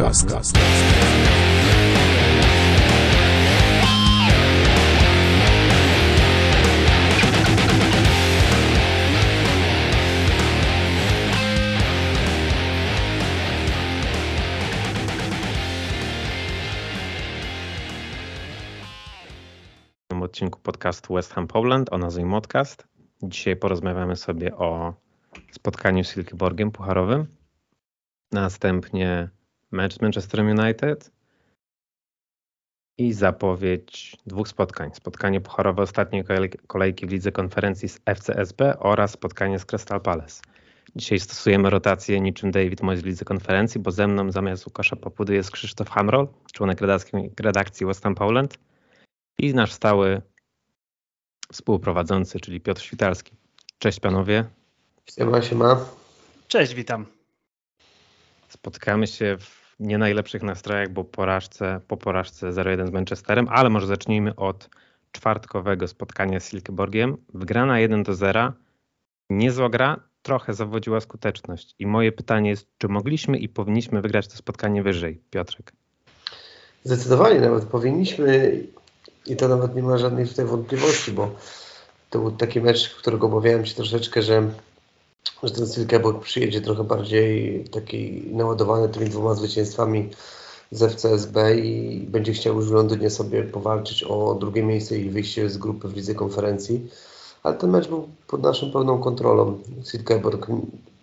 Podcast. Odcinku podcastu West Ham Poland o nazwie Modcast. Dzisiaj porozmawiamy sobie o spotkaniu z Silkeborgiem pucharowym. Następnie mecz z Manchesterem United i zapowiedź dwóch spotkań. Spotkanie pucharowe ostatniej kolejki w lidze konferencji z FCSB oraz spotkanie z Crystal Palace. Dzisiaj stosujemy rotację niczym David Moyes w lidze konferencji, bo ze mną zamiast Łukasza Papudy jest Krzysztof Hamrol, członek redakcji, redakcji West Ham Poland i nasz stały współprowadzący, czyli Piotr Świtalski. Cześć panowie. Siema, siema. Cześć, witam. Spotkamy się w nie najlepszych nastrojach, bo porażce, po porażce 0-1 z Manchesterem, ale może zacznijmy od czwartkowego spotkania z Silkeborgiem. Wgrana 1 do 0. Niezła gra, trochę zawodziła skuteczność. I moje pytanie jest, czy mogliśmy i powinniśmy wygrać to spotkanie wyżej? Piotrek. Zdecydowanie nawet powinniśmy i to nawet nie ma żadnej tutaj wątpliwości, bo to był taki mecz, którego obawiałem się troszeczkę, że, że ten Silkeborg przyjedzie trochę bardziej taki naładowany tymi dwoma zwycięstwami z FCSB i będzie chciał już w Londynie sobie powalczyć o drugie miejsce i wyjście z grupy w lidze konferencji. Ale ten mecz był pod naszą pełną kontrolą. Silkeborg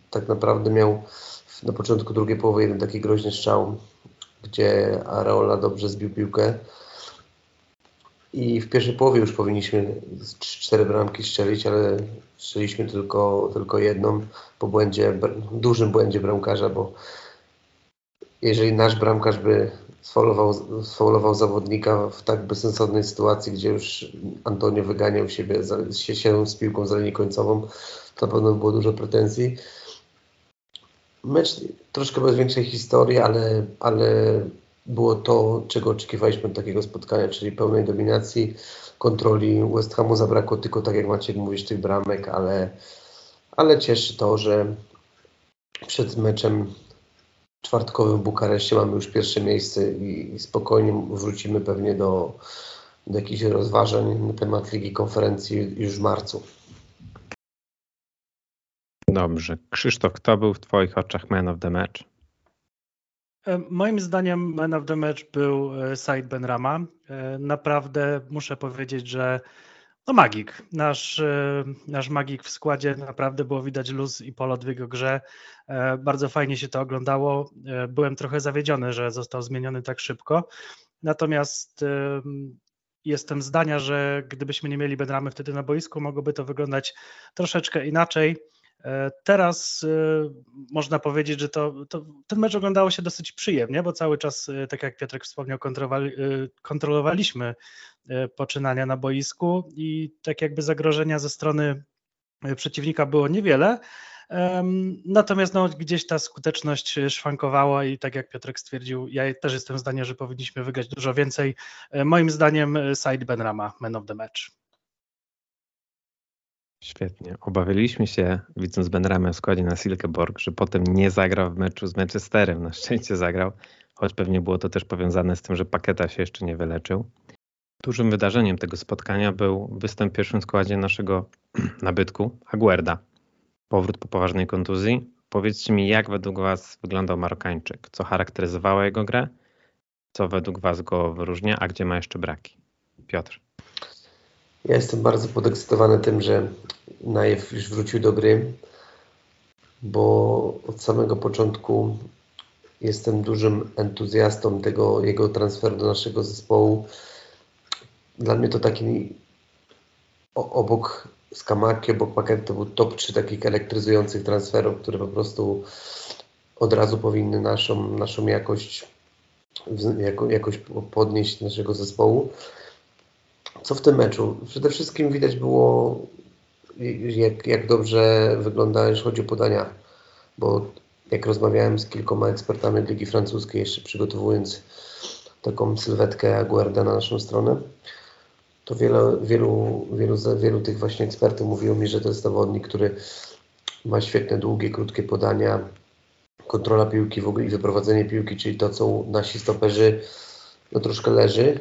tak naprawdę miał na początku drugiej połowy jeden taki groźny strzał, gdzie Areola dobrze zbił piłkę i w pierwszej połowie już powinniśmy cztery bramki strzelić, ale strzeliśmy tylko, tylko jedną po błędzie, dużym błędzie bramkarza, bo jeżeli nasz bramkarz by sfaulował, sfaulował zawodnika w tak bezsensownej sytuacji, gdzie już Antonio wyganiał siebie, się z piłką za linię końcową, to na pewno było dużo pretensji. Mecz troszkę bez większej historii, ale, ale było to, czego oczekiwaliśmy od takiego spotkania, czyli pełnej dominacji, kontroli. West Hamu zabrakło tylko, tak jak Maciek mówisz, tych bramek, ale, ale cieszy to, że przed meczem czwartkowym w Bukareszcie mamy już pierwsze miejsce i, spokojnie wrócimy pewnie do, do jakichś rozważań na temat Ligi Konferencji już w marcu. Dobrze. Krzysztof, kto był w Twoich oczach man of the match? E, moim zdaniem man of the match był e, Said Benrama. E, naprawdę muszę powiedzieć, że no magik. Nasz, nasz magik w składzie naprawdę było widać luz i polot w jego grze. Bardzo fajnie się to oglądało. Byłem trochę zawiedziony, że został zmieniony tak szybko. Natomiast jestem zdania, że gdybyśmy nie mieli Benramy wtedy na boisku, mogłoby to wyglądać troszeczkę inaczej. E, teraz e, można powiedzieć, że to, to, ten mecz oglądało się dosyć przyjemnie, bo cały czas, e, tak jak Piotrek wspomniał, kontrolowaliśmy poczynania na boisku i tak jakby zagrożenia ze strony przeciwnika było niewiele. Natomiast no, gdzieś ta skuteczność szwankowała i tak jak Piotrek stwierdził, ja też jestem zdania, że powinniśmy wygrać dużo więcej. Moim zdaniem Said Benrama, man of the match. Świetnie. Obawialiśmy się, widząc Benramę w składzie na Silkeborg, że potem nie zagrał w meczu z Manchesterem. Na szczęście zagrał, choć pewnie było to też powiązane z tym, że Paketa się jeszcze nie wyleczył. Dużym wydarzeniem tego spotkania był występ w pierwszym składzie naszego nabytku, Aguerda. Powrót po poważnej kontuzji. Powiedzcie mi, jak według Was wyglądał Marokańczyk? Co charakteryzowało jego grę? Co według Was go wyróżnia, a gdzie ma jeszcze braki? Piotr. Ja jestem bardzo podekscytowany tym, że Najew już wrócił do gry, bo od samego początku jestem dużym entuzjastą tego jego transferu do naszego zespołu. Dla mnie to taki obok Skamaki, obok Paket to był top 3 takich elektryzujących transferów, które po prostu od razu powinny naszą, naszą jakość, jakoś podnieść naszego zespołu. Co w tym meczu? Przede wszystkim widać było, jak, jak dobrze wygląda, jeśli chodzi o podania, bo jak rozmawiałem z kilkoma ekspertami Ligi Francuskiej, jeszcze przygotowując taką sylwetkę Aguarda na naszą stronę, to wielu, wielu, wielu tych właśnie ekspertów mówiło mi, że to jest zawodnik, który ma świetne, długie, krótkie podania, kontrola piłki w ogóle i wyprowadzenie piłki, czyli to, co nasi stoperzy no, troszkę leży.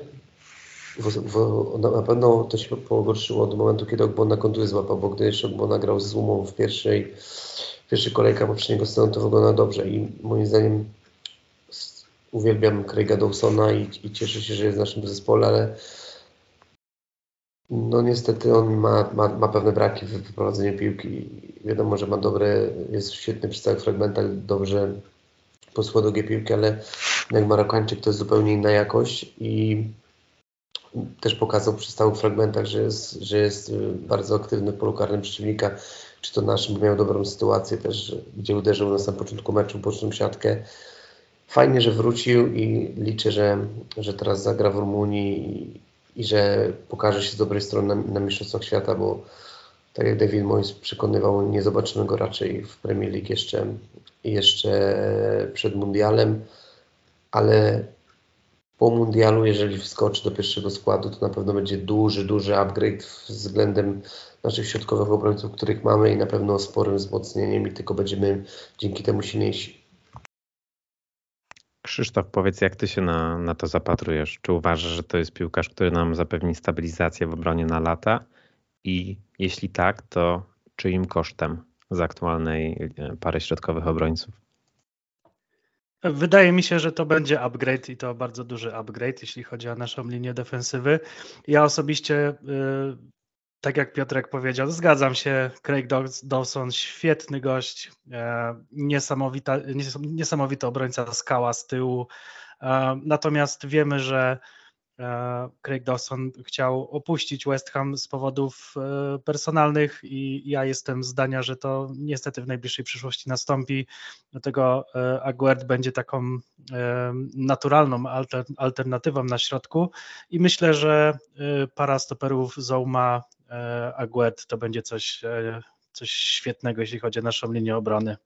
W, w, na pewno to się pogorszyło do momentu, kiedy Ogbona kontuzję złapał, bo gdy jeszcze Ogbona grał z Zumą w pierwszej, pierwszej kolejce poprzedniego sezonu, to wygląda dobrze i moim zdaniem uwielbiam Craiga Dawsona i, i cieszę się, że jest w naszym zespole, ale no niestety on ma, ma, ma pewne braki w wyprowadzeniu piłki. Wiadomo, że ma dobre, jest świetny przy całych fragmentach, dobrze posła długie piłki, ale jak Marokańczyk to jest zupełnie inna jakość i też pokazał przy stałych fragmentach, że jest, że jest bardzo aktywny w polu karnym przeciwnika. Czy to naszym miał dobrą sytuację też, gdzie uderzył na samym początku meczu, boczną siatkę. Fajnie, że wrócił i liczę, że, że teraz zagra w Rumunii i że pokaże się z dobrej strony na, na Mistrzostwach Świata, bo tak jak David Moyes przekonywał, nie zobaczymy go raczej w Premier League jeszcze, jeszcze przed Mundialem, ale po Mundialu, jeżeli wskoczy do pierwszego składu, to na pewno będzie duży, duży upgrade względem naszych środkowych obrońców, których mamy i na pewno sporym wzmocnieniem i tylko będziemy dzięki temu silniejsi. Krzysztof, powiedz, jak ty się na, na to zapatrujesz? Czy uważasz, że to jest piłkarz, który nam zapewni stabilizację w obronie na lata? I jeśli tak, to czyim kosztem z aktualnej e, pary środkowych obrońców? Wydaje mi się, że to będzie upgrade i to bardzo duży upgrade, jeśli chodzi o naszą linię defensywy. Ja osobiście y, tak jak Piotrek powiedział, zgadzam się. Craig Dawson, świetny gość, e, niesamowita, niesamowity obrońca skała z tyłu. E, natomiast wiemy, że Craig Dawson chciał opuścić West Ham z powodów personalnych i ja jestem zdania, że to niestety w najbliższej przyszłości nastąpi. Dlatego Aguerd będzie taką naturalną alternatywą na środku i myślę, że para stoperów Zouma E, Aguet to będzie coś, e, coś świetnego, jeśli chodzi o naszą linię obrony.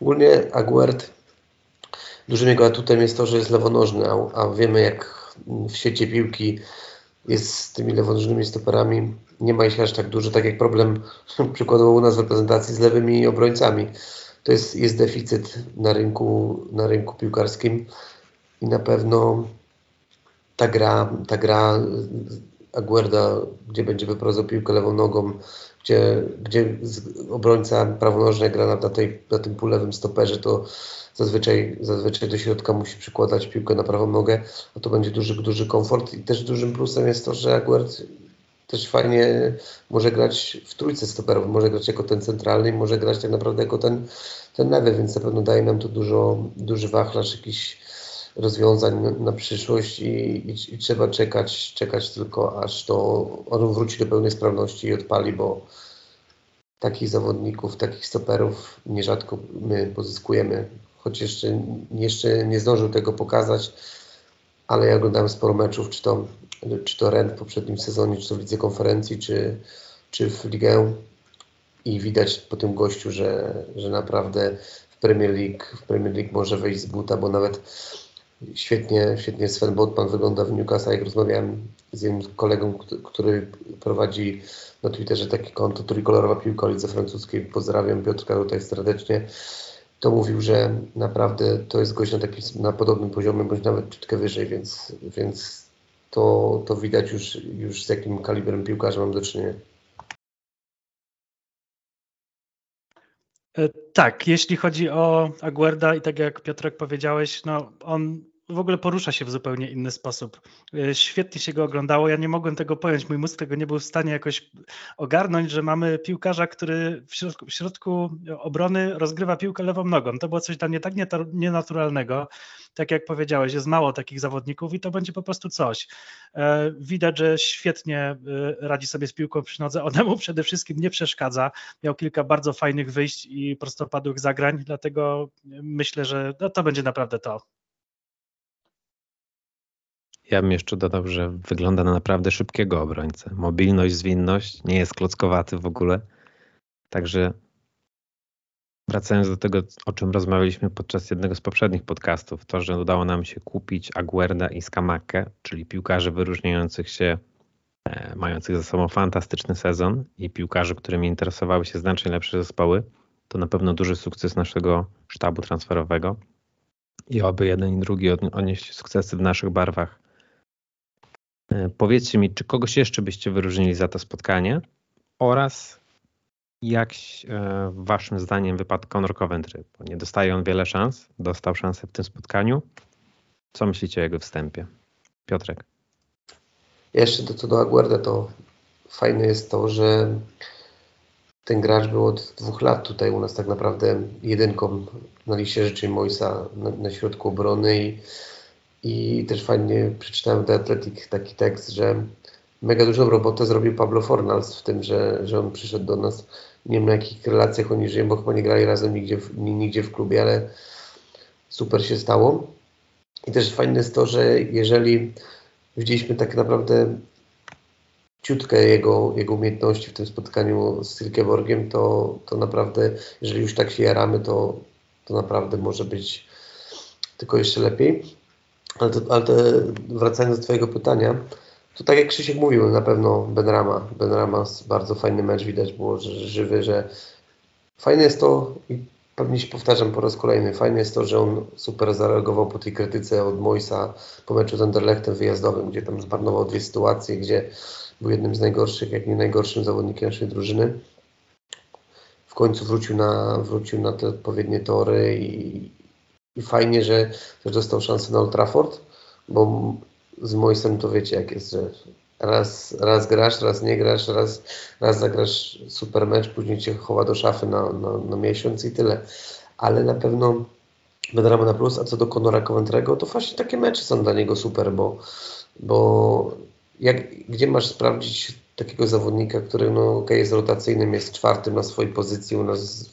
Ogólnie Aguert dużym jego atutem jest to, że jest lewonożny, a, a wiemy jak w świecie piłki jest z tymi lewonożnymi stoperami. Nie ma ich aż tak dużo, tak jak problem przykładowo u nas w reprezentacji z lewymi obrońcami. To jest, jest deficyt na rynku, na rynku piłkarskim i na pewno ta gra, ta gra Aguerda, gdzie będzie wyprowadzał piłkę lewą nogą, gdzie, gdzie obrońca prawonożny gra na, tej, na tym pólewym stoperze, to zazwyczaj, zazwyczaj do środka musi przykładać piłkę na prawą nogę, a to będzie duży, duży komfort. I też dużym plusem jest to, że Aguerd też fajnie może grać w trójce stoperów, może grać jako ten centralny, może grać tak naprawdę jako ten, ten lewy, więc na pewno daje nam to dużo, duży wachlarz jakiś rozwiązań na, przyszłość i, i, i, trzeba czekać, czekać tylko aż to on wróci do pełnej sprawności i odpali, bo takich zawodników, takich stoperów nierzadko my pozyskujemy, choć jeszcze, jeszcze nie zdążył tego pokazać, ale ja oglądałem sporo meczów, czy to, czy to Ren w poprzednim sezonie, czy to w Lidze Konferencji, czy, czy w Ligę. I widać po tym gościu, że, że naprawdę Premier League, w Premier League może wejść z buta, bo nawet Świetnie, świetnie Sven Botman wygląda w Newcastle. Jak rozmawiałem z jednym kolegą, który prowadzi na Twitterze takie konto Trikolorowa Piłka Lidze Francuskiej, pozdrawiam Piotrka tutaj serdecznie, to mówił, że naprawdę to jest gość na, takim, na podobnym poziomie, bądź nawet czutkę wyżej, więc, więc to, to widać już, już z jakim kalibrem piłkarza mam do czynienia. E, tak, jeśli chodzi o Aguerda i tak jak Piotrek powiedziałeś, no on w ogóle porusza się w zupełnie inny sposób. E, świetnie się go oglądało. Ja nie mogłem tego pojąć. Mój mózg tego nie był w stanie jakoś ogarnąć, że mamy piłkarza, który w środku, w środku obrony rozgrywa piłkę lewą nogą. To było coś dla mnie tak nienaturalnego. Tak jak powiedziałeś, jest mało takich zawodników i to będzie po prostu coś. E, widać, że świetnie e, radzi sobie z piłką przy nodze. Ona mu przede wszystkim nie przeszkadza. Miał kilka bardzo fajnych wyjść i prostopadłych zagrań, dlatego myślę, że no, to będzie naprawdę to. Ja bym jeszcze dodał, że wygląda na naprawdę szybkiego obrońcę. Mobilność, zwinność, nie jest klockowaty w ogóle. Także wracając do tego, o czym rozmawialiśmy podczas jednego z poprzednich podcastów, to, że udało nam się kupić Aguerda i Skamakę, czyli piłkarzy wyróżniających się, e, mających ze sobą fantastyczny sezon i piłkarzy, którymi interesowały się znacznie lepsze zespoły, to na pewno duży sukces naszego sztabu transferowego i oby jeden i drugi odnieść sukcesy w naszych barwach. E, powiedzcie mi, czy kogoś jeszcze byście wyróżnili za to spotkanie oraz jak e, waszym zdaniem wypadł Conor Coventry? Bo nie dostaje on wiele szans, dostał szansę w tym spotkaniu. Co myślicie o jego wstępie? Piotrek. Jeszcze do, co do Aguerda, to fajne jest to, że ten gracz był od dwóch lat tutaj u nas tak naprawdę jedynką na liście rzeczy Moisa na, na środku obrony i, i też fajnie przeczytałem The Athletic taki tekst, że mega dużą robotę zrobił Pablo Fornals w tym, że, że on przyszedł do nas. Nie wiem na jakich relacjach oni żyją, bo chyba nie grali razem nigdzie w, nigdzie w klubie, ale super się stało. I też fajne jest to, że jeżeli widzieliśmy tak naprawdę ciutkę jego, jego umiejętności w tym spotkaniu z Silkeborgiem, to, to naprawdę, jeżeli już tak się jaramy, to, to naprawdę może być tylko jeszcze lepiej. Ale, to, ale to, wracając do Twojego pytania, to tak jak Krzysiek mówił, na pewno Benrama. Benrama bardzo fajny mecz, widać było, że, żywy, że fajne jest to i pewnie się powtarzam po raz kolejny, fajne jest to, że on super zareagował po tej krytyce od Moisa po meczu z Anderlechtem wyjazdowym, gdzie tam zmarnował dwie sytuacje, gdzie był jednym z najgorszych, jak nie najgorszym zawodnikiem naszej drużyny. W końcu wrócił na, wrócił na te odpowiednie tory i, i fajnie, że też dostał szansę na Old Trafford, bo z Moisem to wiecie jak jest, że raz, raz grasz, raz nie grasz, raz, raz zagrasz super mecz, później cię chowa do szafy na, na, na miesiąc i tyle. Ale na pewno Bedrama na plus, a co do Conora Coventry'ego, to właśnie takie mecze są dla niego super, bo, bo jak, gdzie masz sprawdzić takiego zawodnika, który no, okay, jest rotacyjnym, jest czwartym na swojej pozycji u nas,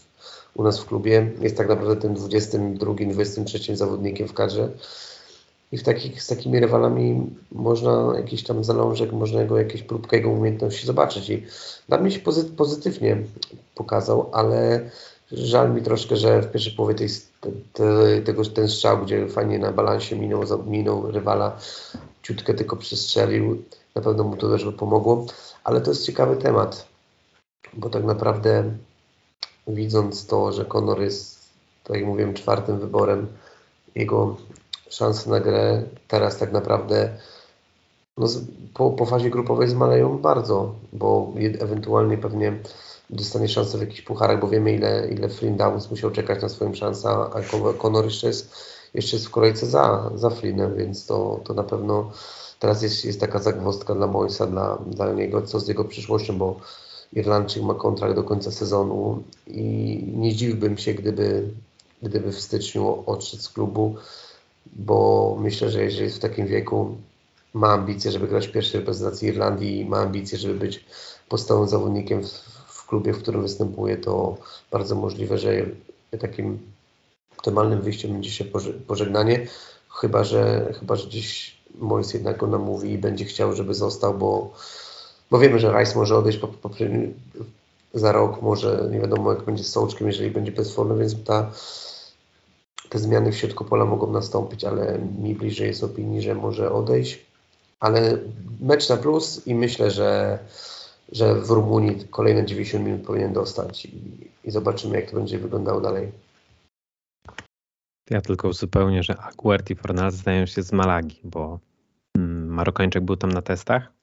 u nas w klubie, jest tak naprawdę tym 22, 23 zawodnikiem w kadrze. I w takich, z takimi rywalami można jakiś tam zalążek, można jego jakieś próbkę jego umiejętności zobaczyć. I dla mnie się pozytywnie pokazał, ale żal mi troszkę, że w pierwszej połowie tej, te, tego, ten strzał, gdzie fajnie na balansie minął, minął rywala, ciutkę tylko przestrzelił, na pewno mu to też by pomogło, ale to jest ciekawy temat, bo tak naprawdę widząc to, że Conor jest, tak jak mówiłem, czwartym wyborem, jego szanse na grę teraz tak naprawdę no, po, po fazie grupowej zmaleją bardzo, bo ewentualnie pewnie dostanie szansę w jakichś pucharach, bo wiemy ile, ile Flynn Downs musiał czekać na swoją szansę, a Conor jeszcze jest, jeszcze jest w kolejce za, za Flynnem, więc to, to na pewno teraz jest, jest taka zagwozdka dla Moisa, dla, dla niego, co z jego przyszłością, bo Irlandczyk ma kontrakt do końca sezonu i nie zdziwiłbym się, gdyby, gdyby w styczniu odszedł z klubu bo myślę, że jeżeli jest w takim wieku, ma ambicje, żeby grać w pierwszej reprezentacji Irlandii, ma ambicje, żeby być podstawowym zawodnikiem w, w klubie, w którym występuje, to bardzo możliwe, że takim optymalnym wyjściem będzie się pożegnanie, chyba że, chyba, że gdzieś Mois jednak go namówi i będzie chciał, żeby został, bo, bo wiemy, że Rice może odejść po, po, za rok, może nie wiadomo jak będzie z Sołczkiem, jeżeli będzie bez formy, więc ta te zmiany w środku pola mogą nastąpić, ale mi bliżej jest opinii, że może odejść. Ale mecz na plus i myślę, że, że w Rumunii kolejne 90 minut powinien dostać i, i zobaczymy, jak to będzie wyglądało dalej. Ja tylko uzupełnię, że Aguert i Fornals zdają się z Malagi, bo mm, Marokańczyk był tam na testach.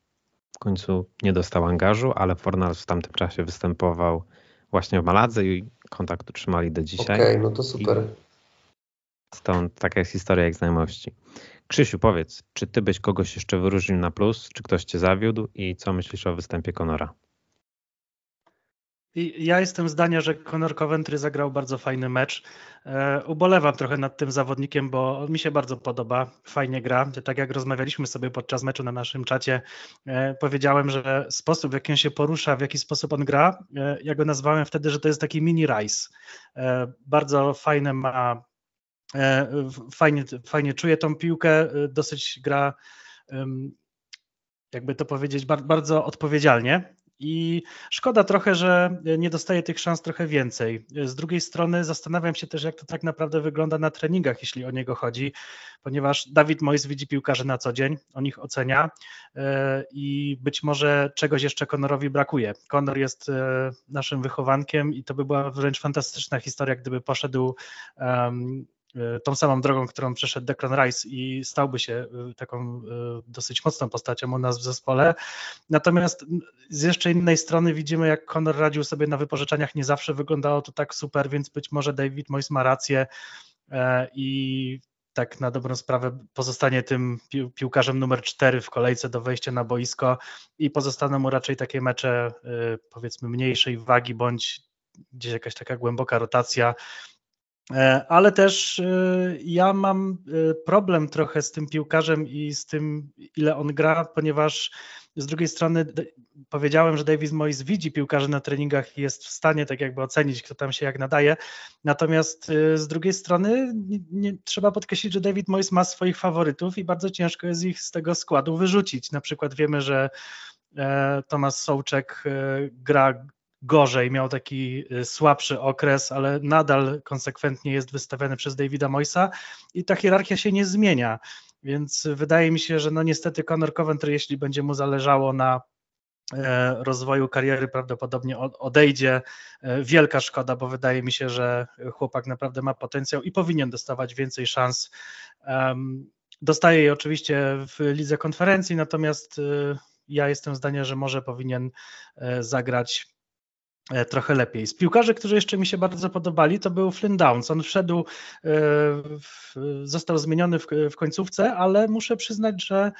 W końcu nie dostał angażu, ale Fornals w tamtym czasie występował właśnie w Maladze i kontakt utrzymali do dzisiaj. Okej, okay, no to super. I Stąd taka jest historia jak znajomości. Krzysiu, powiedz, czy ty byś kogoś jeszcze wyróżnił na plus, czy ktoś cię zawiódł i co myślisz o występie Conora? Ja jestem zdania, że Conor Coventry zagrał bardzo fajny mecz. E, ubolewam trochę nad tym zawodnikiem, bo mi się bardzo podoba, fajnie gra. Tak jak rozmawialiśmy sobie podczas meczu na naszym czacie, e, powiedziałem, że sposób, w jaki on się porusza, w jaki sposób on gra, e, ja go nazwałem wtedy, że to jest taki mini Rice. Bardzo fajne ma fajnie, fajnie czuje tą piłkę, dosyć gra, jakby to powiedzieć, bardzo odpowiedzialnie. I szkoda trochę, że nie dostaje tych szans trochę więcej. Z drugiej strony zastanawiam się też, jak to tak naprawdę wygląda na treningach, jeśli o niego chodzi, ponieważ Dawid Mois widzi piłkarzy na co dzień, on ich ocenia e, i być może czegoś jeszcze Conorowi brakuje. Conor jest e, naszym wychowankiem i to by była wręcz fantastyczna historia, gdyby poszedł tą samą drogą, którą przeszedł Declan Rice i stałby się e, taką e, dosyć mocną postacią u nas w zespole. Natomiast z jeszcze innej strony widzimy, jak Conor radził sobie na wypożyczeniach, nie zawsze wyglądało to tak super, więc być może David Moyes ma rację i tak na dobrą sprawę pozostanie tym piłkarzem numer 4 w kolejce do wejścia na boisko i pozostaną mu raczej takie mecze powiedzmy mniejszej wagi bądź gdzieś jakaś taka głęboka rotacja, E, ale też e, ja mam e, problem trochę z tym piłkarzem i z tym, ile on gra, ponieważ z drugiej strony powiedziałem, że Davis Moyes widzi piłkarzy na treningach i jest w stanie tak jakby ocenić, kto tam się jak nadaje. Natomiast z drugiej strony nie, trzeba podkreślić, że David Moyes ma swoich faworytów i bardzo ciężko jest ich z tego składu wyrzucić. Na przykład wiemy, że Tomasz Sołczek gra gorzej, miał taki y, słabszy okres, ale nadal konsekwentnie jest wystawiany przez Davida Moisa i ta hierarchia się nie zmienia. Więc wydaje mi się, że no niestety Conor Coventry, jeśli będzie mu zależało na e, rozwoju kariery prawdopodobnie odejdzie. E, wielka szkoda, bo wydaje mi się, że chłopak naprawdę ma potencjał i powinien dostawać więcej szans. Dostaje je oczywiście w lidze konferencji, natomiast y, ja jestem zdania, że może powinien e, zagrać trochę lepiej. Z piłkarzy, którzy jeszcze mi się bardzo podobali, to był Flynn Downs. On wszedł, e, został zmieniony w końcówce, ale muszę przyznać, że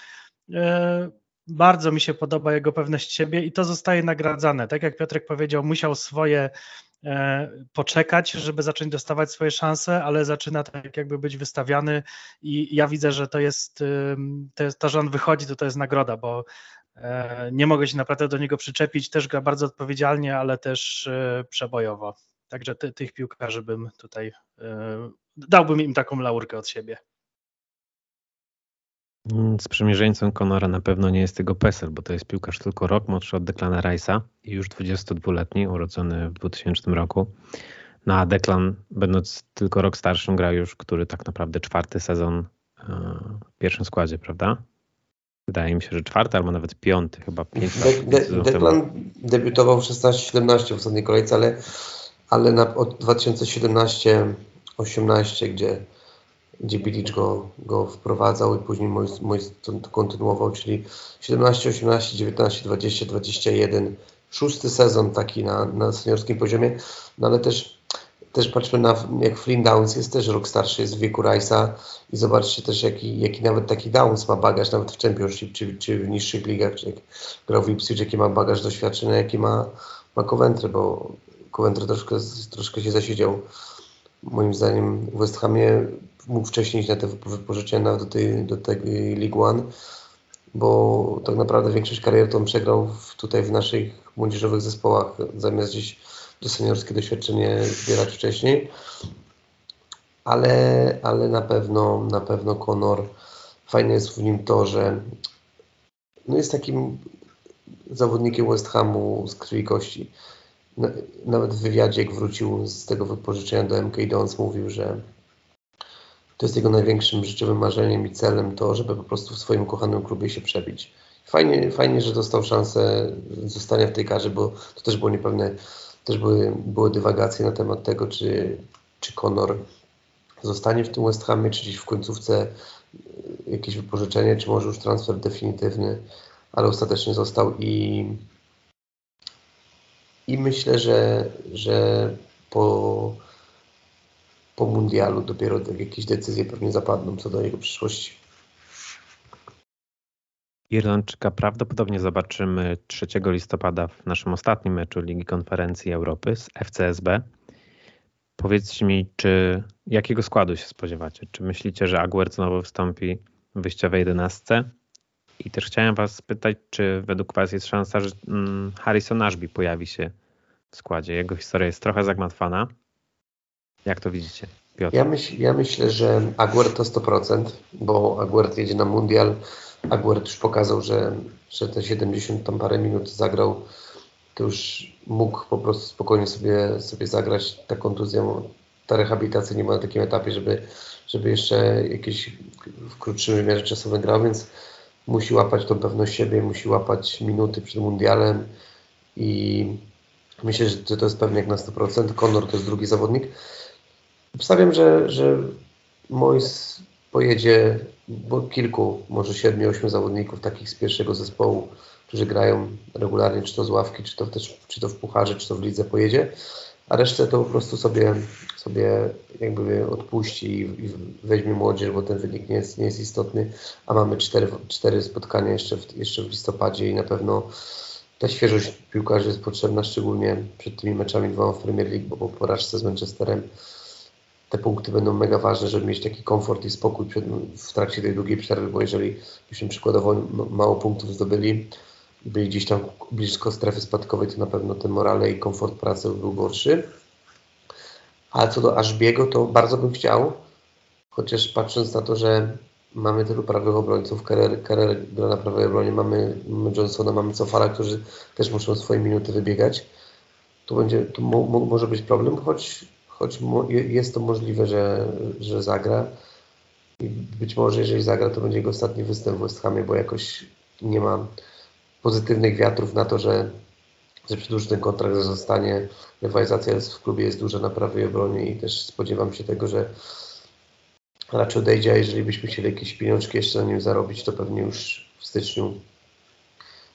e, bardzo mi się podoba jego pewność siebie i to zostaje nagradzane. Tak jak Piotrek powiedział, musiał swoje poczekać, żeby zacząć dostawać swoje szanse, ale zaczyna tak jakby być wystawiany i ja widzę, że to jest, to, jest, to że on wychodzi, to to jest nagroda, bo E, nie mogę się naprawdę do niego przyczepić, też gra bardzo odpowiedzialnie, ale też e, przebojowo. Także ty, tych piłkarzy bym tutaj e, dałbym im taką laurkę od siebie. Sprzymierzeńcem Conora na pewno nie jest jego PESEL, bo to jest piłkarz tylko rok młodszy od Declana Rice'a i już 22-letni, urodzony w 2000 roku. No Declan, będąc tylko rok starszym, gra już, który tak naprawdę czwarty sezon w pierwszym składzie, prawda? Wydaje mi się, że czwarty albo nawet piąty, chyba pięć de, de, Declan debiutował w 16-17 w ostatniej kolejce, ale, ale na, od 2017-18, gdzie, gdzie Bilic go, go wprowadzał i później mój, mój to kontynuował, czyli 17, 18, 19, 20, 21, szósty sezon taki na, na seniorskim poziomie, no ale też też patrzmy na, jak Flynn Downs jest też rok starszy, jest w wieku Rice'a i zobaczcie też, jaki, jaki nawet taki Downs ma bagaż, nawet w Championship, czy, czy w niższych ligach, czy jak grał w Ipswich, jaki ma bagaż doświadczenia, jaki ma, ma Coventry, bo Coventry troszkę, troszkę się zasiedział. Moim zdaniem w West Hamie mógł wcześniej iść na te wypożyczenia nawet do tej, do tej League One, bo tak naprawdę większość kariery on przegrał w, tutaj w naszych młodzieżowych zespołach, zamiast gdzieś to seniorskie doświadczenie zbierać wcześniej. Ale, ale na pewno na pewno Conor fajne jest w nim to, że no jest takim zawodnikiem West Hamu z krwi kości. Nawet w wywiadzie, jak wrócił z tego wypożyczenia do MK Dons, mówił, że to jest jego największym życiowym marzeniem i celem to, żeby po prostu w swoim kochanym klubie się przebić. Fajnie, fajnie że dostał szansę zostania w tej karze, bo to też było niepewne też były, były dywagacje na temat tego, czy, czy Conor zostanie w tym West Hamie, czy gdzieś w końcówce jakieś wypożyczenie, czy może już transfer definitywny, ale ostatecznie został i, i myślę, że, że po, po mundialu dopiero jakieś decyzje pewnie zapadną co do jego przyszłości. Irlandczyka prawdopodobnie zobaczymy 3 listopada w naszym ostatnim meczu Ligi Konferencji Europy z FCSB. Powiedzcie mi, czy jakiego składu się spodziewacie? Czy myślicie, że Aguert znowu wstąpi w wyjściowej 11? I też chciałem was spytać, czy według was jest szansa, że mm, Harrison Ashby pojawi się w składzie? Jego historia jest trochę zagmatwana. Jak to widzicie? Piotr? Ja, myśl, ja myślę, że Aguert to 100%, bo Aguert jedzie na mundial Aguert już pokazał, że, że te 70 tam parę minut zagrał to już mógł po prostu spokojnie sobie, sobie zagrać. Ta kontuzja, ta rehabilitacja nie była na takim etapie, żeby, żeby jeszcze jakieś w krótszym wymiarze czasowym grał, więc musi łapać tą pewność siebie, musi łapać minuty przed mundialem i myślę, że to jest pewnie jak na 100%. Conor to jest drugi zawodnik. Obstawiam, że, że Mois pojedzie, bo kilku, może siedmiu, ośmiu zawodników takich z pierwszego zespołu, którzy grają regularnie, czy to z ławki, czy to, też, czy to w pucharze, czy to w lidze pojedzie, a resztę to po prostu sobie, sobie jakby odpuści i, i weźmie młodzież, bo ten wynik nie jest, nie jest istotny, a mamy cztery, cztery spotkania jeszcze w, jeszcze w listopadzie i na pewno ta świeżość piłkarzy jest potrzebna, szczególnie przed tymi meczami dwoma w Premier League, bo po porażce z Manchesterem te punkty będą mega ważne, żeby mieć taki komfort i spokój przed, w trakcie tej długiej przerwy, bo jeżeli byśmy przykładowo mało punktów zdobyli, byli gdzieś tam blisko strefy spadkowej, to na pewno ten morale i komfort pracy był gorszy. A co do Ashbiego, to bardzo bym chciał, chociaż patrząc na to, że mamy tylu prawych obrońców, Kerer gra na prawej obronie, mamy, Johnsona, mamy Cofala, którzy też muszą swoje minuty wybiegać, to będzie, to mo, mo, może być problem, choć, choć jest to możliwe, że, że zagra. I być może jeżeli zagra, to będzie jego ostatni występ w West Hamie, bo jakoś nie ma pozytywnych wiatrów na to, że, że przedłuży ten kontrakt, że zostanie. Rywalizacja w klubie jest duża na prawej obronie i też spodziewam się tego, że raczej odejdzie, a jeżeli byśmy chcieli jakieś pieniążki jeszcze na nim zarobić, to pewnie już w styczniu.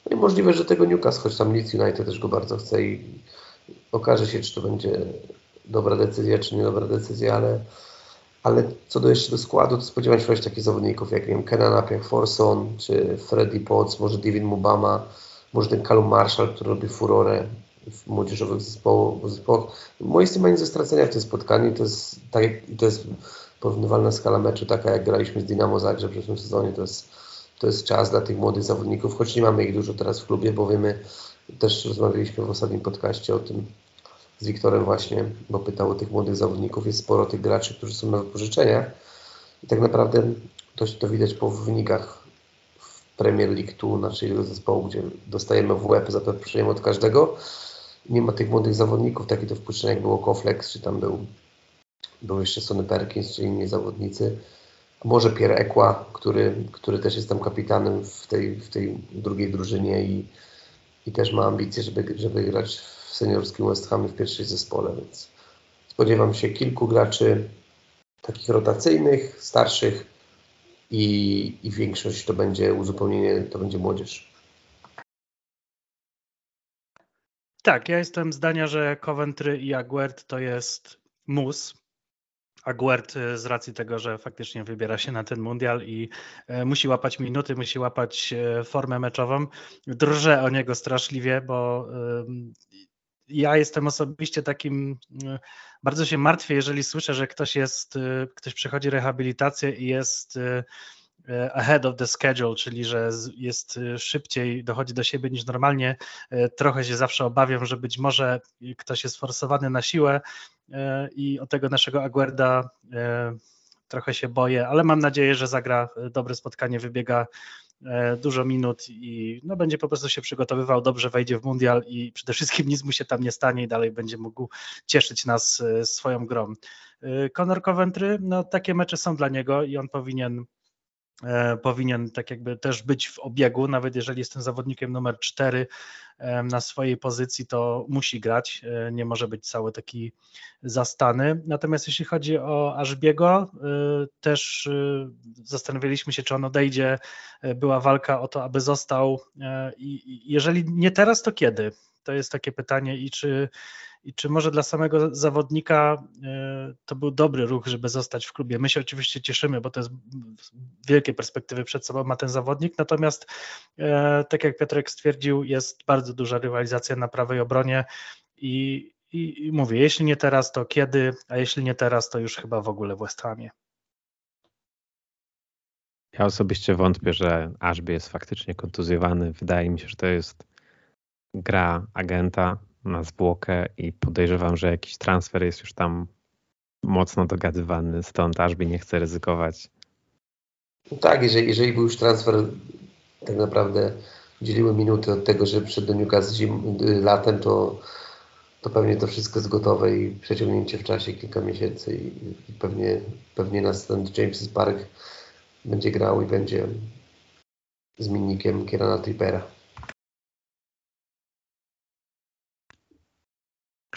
No i możliwe, że tego Newcastle, choć tam Leeds United też go bardzo chce i okaże się, czy to będzie dobra decyzja, czy nie dobra decyzja, ale, ale co do jeszcze do składu, to spodziewam się właśnie takich zawodników jak, nie wiem, Kenan Appiah Forson, czy Freddy Potts, może David Mubama, może ten Callum Marshall, który robi furorę w młodzieżowych zespołach. zespołach. Moje jest nie ze stracenia w tym spotkaniu, to jest, tak, to jest porównywalna skala meczu, taka jak graliśmy z Dynamo Zagrzeb w tym sezonie, to jest, to jest czas dla tych młodych zawodników, choć nie mamy ich dużo teraz w klubie, bo wiemy, też rozmawialiśmy w ostatnim podcaście o tym z Wiktorem właśnie, bo pytał o tych młodych zawodników, jest sporo tych graczy, którzy są na wypożyczeniach i tak naprawdę to, to widać po wynikach w Premier League tu naszego zespołu, gdzie dostajemy w łeb za to wypuszczenie od każdego. Nie ma tych młodych zawodników, takie to wpuszczenie jak było Koflex, czy tam był był jeszcze Sonny Perkins czy inni zawodnicy. Może Pierre Ekła, który, który też jest tam kapitanem w tej, w tej drugiej drużynie i, i też ma ambicje, żeby, żeby grać w seniorskim West Hamie w pierwszej zespole, więc spodziewam się kilku graczy takich rotacyjnych, starszych i, i większość to będzie uzupełnienie, to będzie młodzież. Tak, ja jestem zdania, że Coventry i Aguert to jest mus, Aguert y, z racji tego, że faktycznie wybiera się na ten mundial i e, musi łapać minuty, musi łapać e, formę meczową. Drżę o niego straszliwie, bo ja jestem osobiście takim, y, bardzo się martwię, jeżeli słyszę, że ktoś jest, y, ktoś przechodzi rehabilitację i jest E, ahead of the schedule, czyli że jest e, szybciej, dochodzi do siebie niż normalnie. E, trochę się zawsze obawiam, że być może ktoś jest forsowany na siłę i o tego naszego Aguerda trochę się boję, ale mam nadzieję, że zagra dobre spotkanie, wybiega dużo minut i no, będzie po prostu się przygotowywał, dobrze wejdzie w mundial i przede wszystkim nic mu się tam nie stanie i dalej będzie mógł cieszyć nas swoją grą. Conor Coventry, no takie mecze są dla niego i on powinien E, powinien tak jakby też być w obiegu, nawet jeżeli jestem zawodnikiem numer 4 e, na swojej pozycji, to musi grać, e, nie może być cały taki zastany. Natomiast jeśli chodzi o Ażbiego, też zastanawialiśmy się, czy on odejdzie, była walka o to, aby został i jeżeli nie teraz, to kiedy? To jest takie pytanie i czy i czy może dla samego zawodnika e, to był dobry ruch, żeby zostać w klubie. My się oczywiście cieszymy, bo to jest wielkie perspektywy przed sobą ma ten zawodnik, natomiast e, tak jak Piotrek stwierdził, jest bardzo duża rywalizacja na prawej obronie i, i, i mówię, jeśli nie teraz, to kiedy, a jeśli nie teraz, to już chyba w ogóle w West Hamie. Ja osobiście wątpię, że Ashby jest faktycznie kontuzjowany. Wydaje mi się, że to jest gra agenta, na zwłokę i podejrzewam, że jakiś transfer jest już tam mocno dogadywany, stąd aż by nie chce ryzykować. No tak, jeżeli, jeżeli był już transfer tak naprawdę dzieliły minuty od tego, że przyszedł do Newcastle zim, latem, to, to pewnie to wszystko jest gotowe i przeciągnięcie w czasie kilka miesięcy i, i pewnie, pewnie nas ten James Park będzie grał i będzie zmiennikiem Kierana Trippera.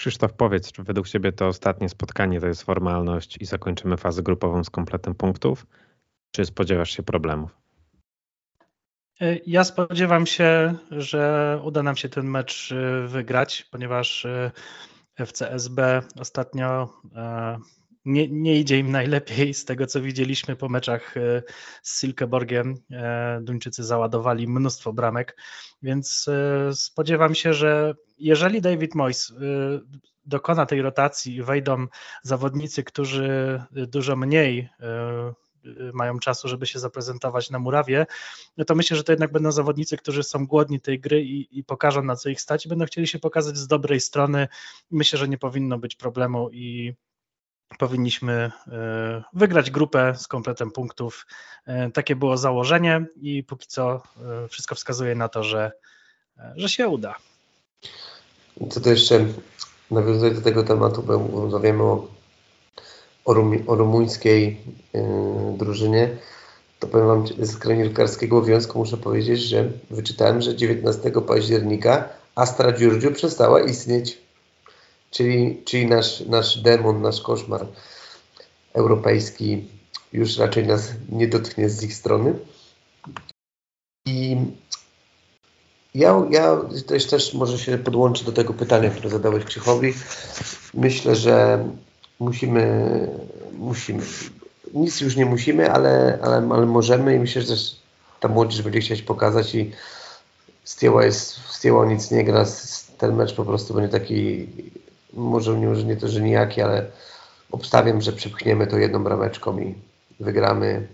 Krzysztof, powiedz, czy według Ciebie to ostatnie spotkanie to jest formalność i zakończymy fazę grupową z kompletem punktów, czy spodziewasz się problemów? E, ja spodziewam się, że uda nam się ten mecz e, wygrać, ponieważ e, FCSB ostatnio nie, nie, idzie im najlepiej z tego, co widzieliśmy po meczach z Silkeborgiem. Duńczycy załadowali mnóstwo bramek, więc spodziewam się, że jeżeli David Moyes dokona tej rotacji i wejdą zawodnicy, którzy dużo mniej Y, mają czasu, żeby się zaprezentować na murawie, no to myślę, że to jednak będą zawodnicy, którzy są głodni tej gry i, i pokażą na co ich stać i będą chcieli się pokazać z dobrej strony. Myślę, że nie powinno być problemu i powinniśmy y, wygrać grupę z kompletem punktów. Y, takie było założenie i póki co wszystko wskazuje na to, że, że się uda. Co to jeszcze nawiązuję do tego tematu, bo rozmawiamy o o, rum, o rumuńskiej yy, drużynie, to powiem Wam z kronikarskiego związku muszę powiedzieć, że wyczytałem, że 19 października Astra Giurgiu przestała istnieć. Czyli, czyli nasz, nasz demon, nasz koszmar europejski już raczej nas nie dotknie z ich strony. I ja, ja też, też może się podłączę do tego pytania, które zadałeś Krzychowi. Myślę, że musimy, musimy. Nic już nie musimy, ale, ale, ale możemy i myślę, że ta młodzież będzie chcieć pokazać i Stieła jest, Stieła nic nie gra, ten mecz po prostu będzie taki, może nie, może nie to, że nijaki, ale obstawiam, że przepchniemy to jedną brameczką i wygramy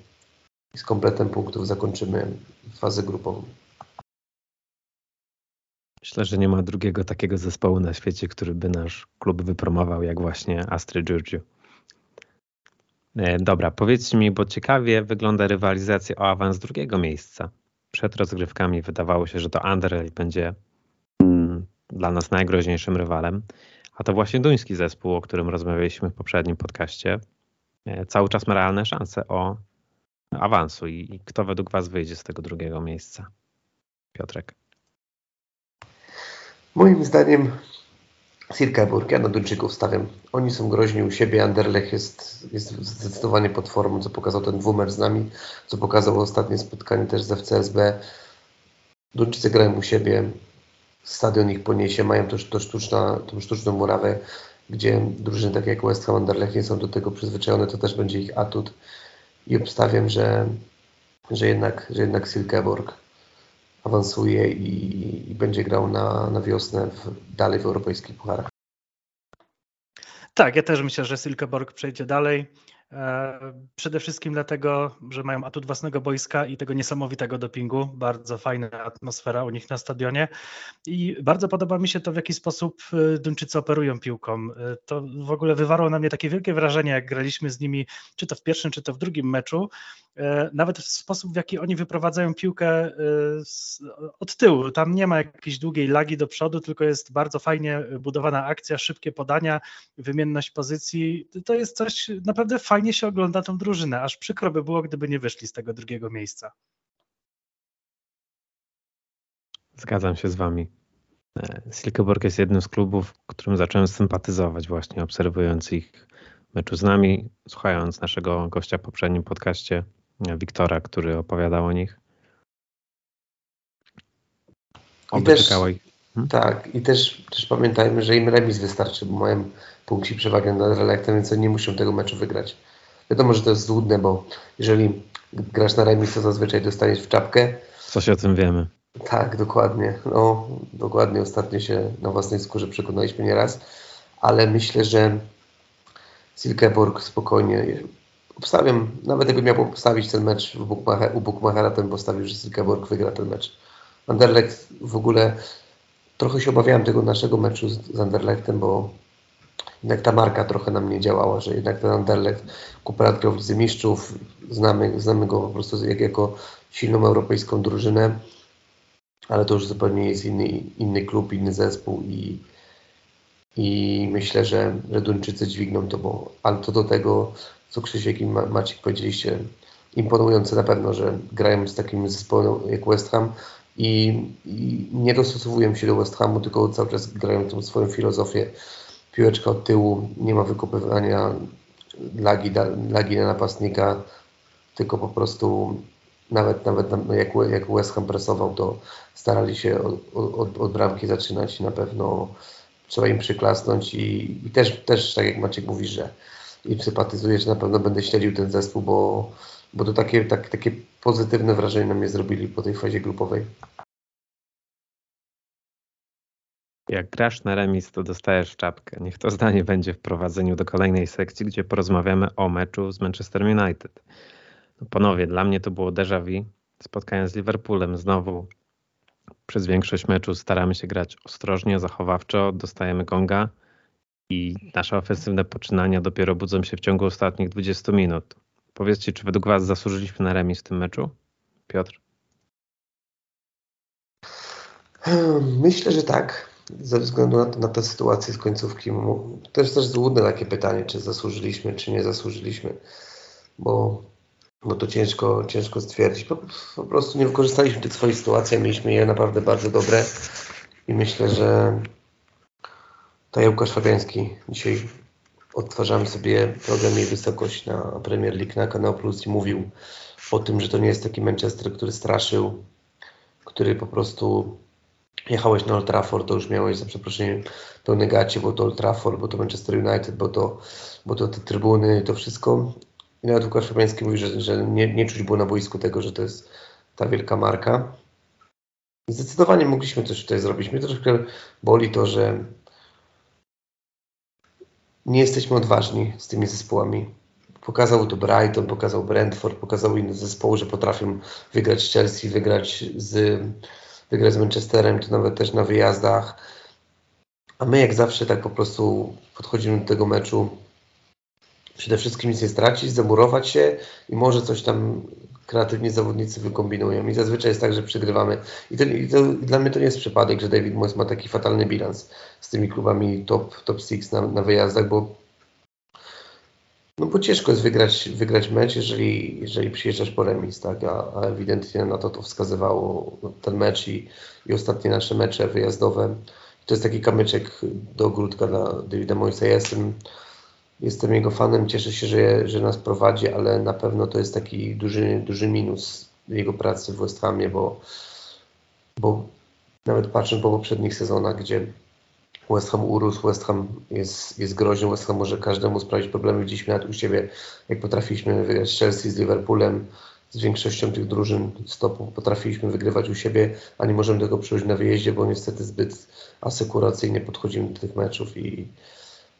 i z kompletem punktów zakończymy fazę grupową. Myślę, że nie ma drugiego takiego zespołu na świecie, który by nasz klub wypromował, jak właśnie Astrid Giurgiu. E, dobra, powiedzcie mi, bo ciekawie wygląda rywalizacja o awans drugiego miejsca. Przed rozgrywkami wydawało się, że to Anderlecht będzie mm, dla nas najgroźniejszym rywalem, a to właśnie duński zespół, o którym rozmawialiśmy w poprzednim podcaście, e, cały czas ma realne szanse o awansu. I, i kto według Was wyjdzie z tego drugiego miejsca? Piotrek. Moim zdaniem Sirkeburg, ja na Duńczyków stawiam. Oni są groźni u siebie. Anderlecht jest, jest zdecydowanie pod formą, co pokazał ten dwumer z nami, co pokazało ostatnie spotkanie też z FCSB. Duńczycy grają u siebie, stadion ich poniesie, mają też to sztuczna, tą sztuczną murawę, gdzie drużyny takie jak West Ham, Anderlecht nie są do tego przyzwyczajone, to też będzie ich atut. I obstawiam, że, że jednak, że jednak Silkeborg awansuje i, i będzie grał na, na wiosnę w, dalej w europejskich pucharach. Tak, ja też myślę, że Silkeborg przejdzie dalej. E, przede wszystkim dlatego, że mają atut własnego boiska i tego niesamowitego dopingu. Bardzo fajna atmosfera u nich na stadionie. I bardzo podoba mi się to, w jaki sposób e, Duńczycy operują piłką. E, to w ogóle wywarło na mnie takie wielkie wrażenie, jak graliśmy z nimi, czy to w pierwszym, czy to w drugim meczu. Nawet w sposób, w jaki oni wyprowadzają piłkę od tyłu. Tam nie ma jakiejś długiej lagi do przodu, tylko jest bardzo fajnie budowana akcja, szybkie podania, wymienność pozycji. To jest coś naprawdę fajnego fajnie się ogląda tą drużynę, aż przykro by było, gdyby nie wyszli z tego drugiego miejsca. Zgadzam się z Wami. E, Silkeborg jest jednym z klubów, którym zacząłem sympatyzować właśnie obserwując ich meczu z nami, słuchając naszego gościa w poprzednim podcaście, e, Wiktora, który opowiadał o nich. Oby też, ich. Hmm? Tak, i też, też pamiętajmy, że im remis wystarczy, bo mają punkci przewagę nad Relektem, więc oni nie muszą tego meczu wygrać. Wiadomo, że to jest złudne, bo jeżeli grasz na remis, to zazwyczaj dostaniesz w czapkę. Coś o tym wiemy. Tak, dokładnie. No, dokładnie ostatnio się na własnej skórze przekonaliśmy nieraz, ale myślę, że Silkeborg spokojnie obstawiam, nawet jakbym miał postawić ten mecz w Bukmacher, u Bukmachera, to bym postawił, że Silkeborg wygra ten mecz. Anderlecht w ogóle trochę się obawiałem tego naszego meczu z, z Anderlechtem, bo jednak ta marka trochę nam nie działała, że jednak ten Anderlecht kuperat grał w Lidze Mistrzów, znamy, znamy go po prostu jak, jako silną europejską drużynę ale to już zupełnie jest inny, inny klub, inny zespół i, i myślę, że, że Duńczycy dźwigną to, bo, ale to do tego, co Krzysiek i Maciek powiedzieliście, imponujące na pewno, że grają z takim zespołem jak West Ham i, i nie dostosowują się do West Hamu, tylko cały czas grają tą swoją filozofię. Piłeczka od tyłu, nie ma wykopywania lagi, lagi na napastnika, tylko po prostu nawet, nawet jak, jak West Ham presował, to starali się od, od, od bramki zaczynać i na pewno trzeba im przyklasnąć i, i, też, też tak jak Maciek mówi, że i sympatyzuję, że na pewno będę śledził ten zespół, bo, bo to takie, tak, takie pozytywne wrażenie na mnie zrobili po tej fazie grupowej. Jak grasz na remis, to dostajesz czapkę. Niech to zdanie będzie w prowadzeniu do kolejnej sekcji, gdzie porozmawiamy o meczu z Manchester United. No panowie, dla mnie to było déjà vu. Spotkanie z Liverpoolem znowu przez większość meczu staramy się grać ostrożnie, zachowawczo, dostajemy gonga i nasze ofensywne poczynania dopiero budzą się w ciągu ostatnich 20 minut. Powiedzcie, czy według Was zasłużyliśmy na remis w tym meczu? Piotr? Myślę, że tak. Ze względu na, na tę sytuację z końcówki. Jest też złudne takie pytanie, czy zasłużyliśmy, czy nie zasłużyliśmy, bo, bo to ciężko, ciężko stwierdzić. Po, po prostu nie wykorzystaliśmy tych swoich sytuacji, mieliśmy je naprawdę bardzo dobre i myślę, że to Łukasz Fabiański dzisiaj odtwarzamy sobie program i wysokość na Premier League na Kanał Plus i mówił o tym, że to nie jest taki Manchester, który straszył, który po prostu jechałeś na Old Trafford, to już miałeś za przeproszeniem pełne gacie, bo to Old Trafford, bo to Manchester United, bo to, bo to te trybuny, to wszystko. I nawet Łukasz Fabiański mówi, że, że nie, nie czuć było na boisku tego, że to jest ta wielka marka. Zdecydowanie mogliśmy coś tutaj zrobić. Mnie troszkę boli to, że nie jesteśmy odważni z tymi zespołami. Pokazał to Brighton, pokazał Brentford, pokazał inne zespoły, że potrafią wygrać z Chelsea, wygrać z, wygrać z Manchesterem, czy nawet też na wyjazdach. A my jak zawsze tak po prostu podchodzimy do tego meczu przede wszystkim nic nie stracić, zamurować się i może coś tam kreatywni zawodnicy wykombinują. I zazwyczaj jest tak, że przegrywamy. I, to, i to, dla mnie to nie jest przypadek, że David Moyes ma taki fatalny bilans z tymi klubami top, top six na, na wyjazdach, bo no bo ciężko jest wygrać, wygrać mecz, jeżeli, jeżeli przyjeżdżasz po remis, tak? A, a ewidentnie na to to wskazywało ten mecz i, i ostatnie nasze mecze wyjazdowe. To jest taki kamyczek do ogródka dla Davida Moyesa. Ja jestem Jestem jego fanem, cieszę się, że, że nas prowadzi, ale na pewno to jest taki duży, duży minus jego pracy w West Hamie, bo, bo nawet patrząc po poprzednich sezonach, gdzie West Ham urósł, West Ham jest, jest groźny, West Ham może każdemu sprawić problemy. Widzieliśmy nawet u siebie, jak potrafiliśmy wygrać z Chelsea, z Liverpoolem, z większością tych drużyn stopu potrafiliśmy wygrywać u siebie, a nie możemy tego przyjąć na wyjeździe, bo niestety zbyt asekuracyjnie podchodzimy do tych meczów i,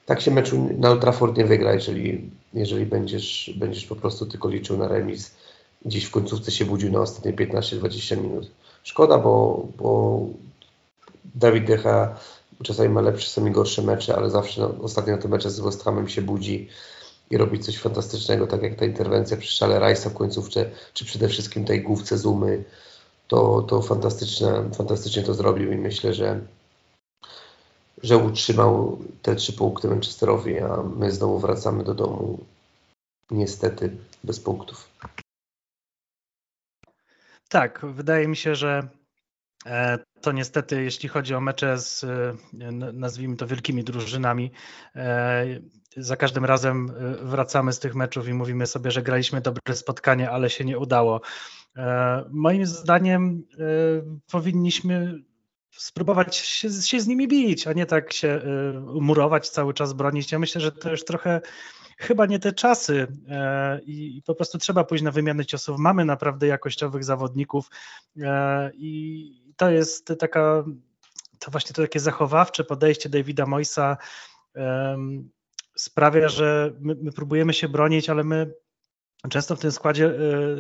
tak się meczu na Old nie wygra, jeżeli, jeżeli będziesz, będziesz po prostu tylko liczył na remis. Gdzieś w końcówce się budził na ostatnie 15-20 minut. Szkoda, bo, bo Dawid Decha czasami ma lepsze, czasami gorsze mecze, ale zawsze no, ostatnio na te mecze z West Hamem się budzi i robi coś fantastycznego, tak jak ta interwencja przy szale Rajsa w końcówce, czy przede wszystkim tej główce Zumy. To, to fantastyczne, fantastycznie to zrobił i myślę, że że utrzymał te trzy punkty Manchesterowi, a my znowu wracamy do domu niestety bez punktów. Tak, wydaje mi się, że e, to niestety, jeśli chodzi o mecze z, e, nazwijmy to, wielkimi drużynami, e, za każdym razem wracamy z tych meczów i mówimy sobie, że graliśmy dobre spotkanie, ale się nie udało. Moim zdaniem powinniśmy spróbować się, się, z nimi bić, a nie tak się y, murować, cały czas bronić. Ja myślę, że to już trochę chyba nie te czasy e, i po prostu trzeba pójść na wymianę ciosów. Mamy naprawdę jakościowych zawodników e, i to jest taka, to właśnie to takie zachowawcze podejście Davida Moisa sprawia, że my, my próbujemy się bronić, ale my Często w tym składzie,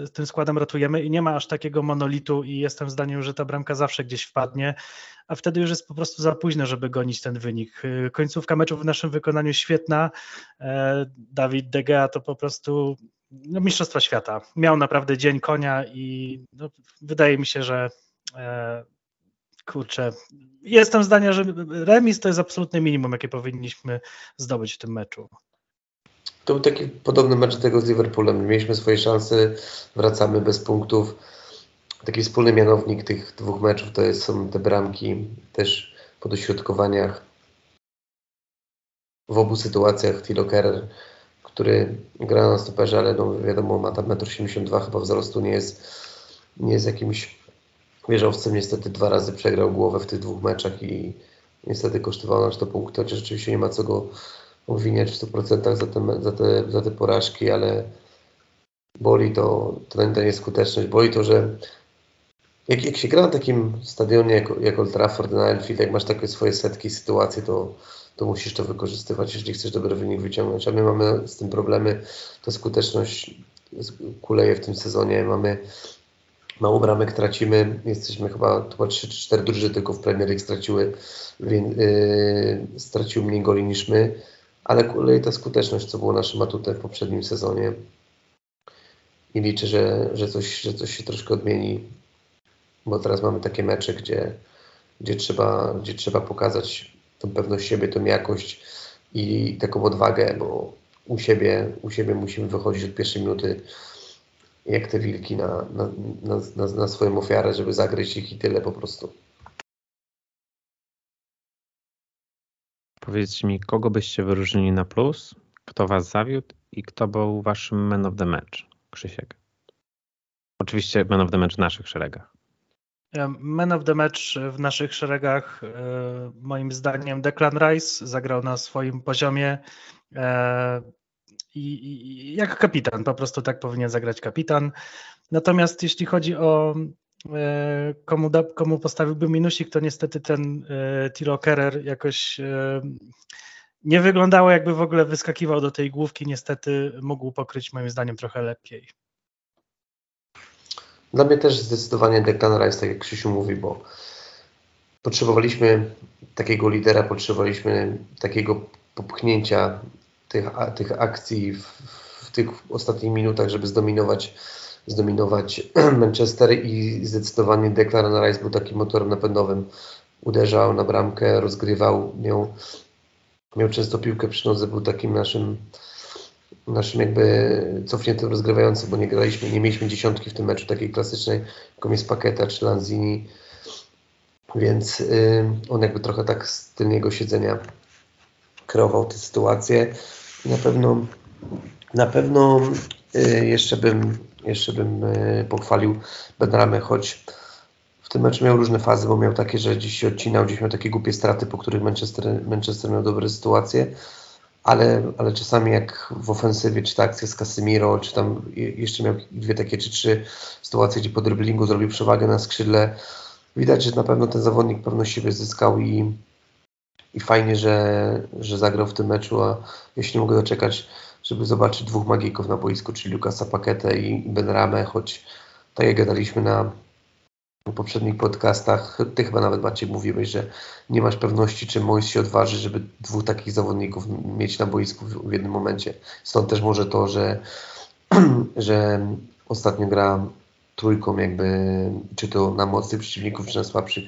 y, tym składem rotujemy i nie ma aż takiego monolitu i jestem zdania, że ta bramka zawsze gdzieś wpadnie, a wtedy już jest po prostu za późno, żeby gonić ten wynik. Y, końcówka meczu w naszym wykonaniu świetna. E, Dawid De Gea to po prostu no, mistrzostwa świata. Miał naprawdę dzień konia i no, wydaje mi się, że e, kurczę, jestem zdania, że remis to jest absolutne minimum, jakie powinniśmy zdobyć w tym meczu. To był taki podobny mecz tego z Liverpoolem. Mieliśmy swoje szanse, wracamy bez punktów. Taki wspólny mianownik tych dwóch meczów to jest, są te bramki, też po dośrodkowaniach. W obu sytuacjach Tilo Kerrer, który gra na stoperze, ale no wiadomo, ma tam 1,82 m chyba wzrostu, nie jest, nie jest jakimś wieżowcem. Niestety dwa razy przegrał głowę w tych dwóch meczach i niestety kosztowało nas to punkty, chociaż rzeczywiście nie ma co go obwiniać w 100% za te, za te, za te porażki, ale boli to, to ta nieskuteczność, boli to, że jak, jak się gra na takim stadionie jak, jak Old Trafford na Anfield, jak masz takie swoje setki sytuacji, to, to musisz to wykorzystywać, jeżeli chcesz dobry wynik wyciągnąć. A my mamy z tym problemy, ta skuteczność kuleje w tym sezonie, mamy mało bramek tracimy, jesteśmy chyba, chyba 3 czy 4 drużyny tylko w Premier League straciły, yy, straciły mniej goli niż my ale kolej ta skuteczność, co było naszym atutem w poprzednim sezonie. I liczę, że, że, coś, że coś się troszkę odmieni, bo teraz mamy takie mecze, gdzie, gdzie, trzeba, gdzie trzeba pokazać tą pewność siebie, tą jakość i taką odwagę, bo u siebie, u siebie musimy wychodzić od pierwszej minuty jak te wilki na, na, na, na, na swoją ofiarę, żeby zagryźć ich i tyle po prostu. Powiedzcie mi, kogo byście wyróżnili na plus, kto was zawiódł i kto był waszym man of the match, Krzysiek? Oczywiście man of the match w naszych szeregach. Man of the match w naszych szeregach, e, moim zdaniem, Declan Rice zagrał na swoim poziomie e, i, jak kapitan, po prostu tak powinien zagrać kapitan. Natomiast jeśli chodzi o komu, da, komu postawiłby minusik, to niestety ten e, Tilo Kerer jakoś e, nie wyglądało jakby w ogóle wyskakiwał do tej główki. Niestety mógł pokryć moim zdaniem trochę lepiej. Dla mnie też zdecydowanie Declan Rice, tak jak Krzysiu mówi, bo potrzebowaliśmy takiego lidera, potrzebowaliśmy takiego popchnięcia tych, tych akcji w, w tych ostatnich minutach, żeby zdominować zdominować Manchester i zdecydowanie Declan Rice był takim motorem napędowym. Uderzał na bramkę, rozgrywał, miał, miał często piłkę przy nodze, był takim naszym naszym jakby cofniętym rozgrywającym, bo nie graliśmy, nie mieliśmy dziesiątki w tym meczu takiej klasycznej, jaką jest Paketa czy Lanzini, więc y, on jakby trochę tak z tylnego siedzenia kreował tę sytuację. Na pewno na pewno y, jeszcze bym jeszcze bym e, pochwalił Benramę, choć w tym meczu miał różne fazy, bo miał takie, że gdzieś się odcinał, gdzieś miał takie głupie straty, po których Manchester, Manchester miał dobre sytuacje, ale, ale czasami jak w ofensywie, czy ta akcja z Casemiro, czy tam jeszcze miał dwie takie, czy trzy sytuacje, gdzie po driblingu zrobił przewagę na skrzydle, widać, że na pewno ten zawodnik pewność siebie zyskał i, i fajnie, że, że zagrał w tym meczu, a jeśli nie mogę doczekać żeby zobaczyć dwóch magików na boisku, czyli Lukasa Paketę i Ben Ramę, choć tak jak gadaliśmy na poprzednich podcastach, ty chyba nawet Maciej mówiłeś, że nie masz pewności, czy Mois się odważy, żeby dwóch takich zawodników mieć na boisku w, w jednym momencie. Stąd też może to, że, że ostatnio gra trójką jakby, czy to na mocnych przeciwników, czy na słabszych,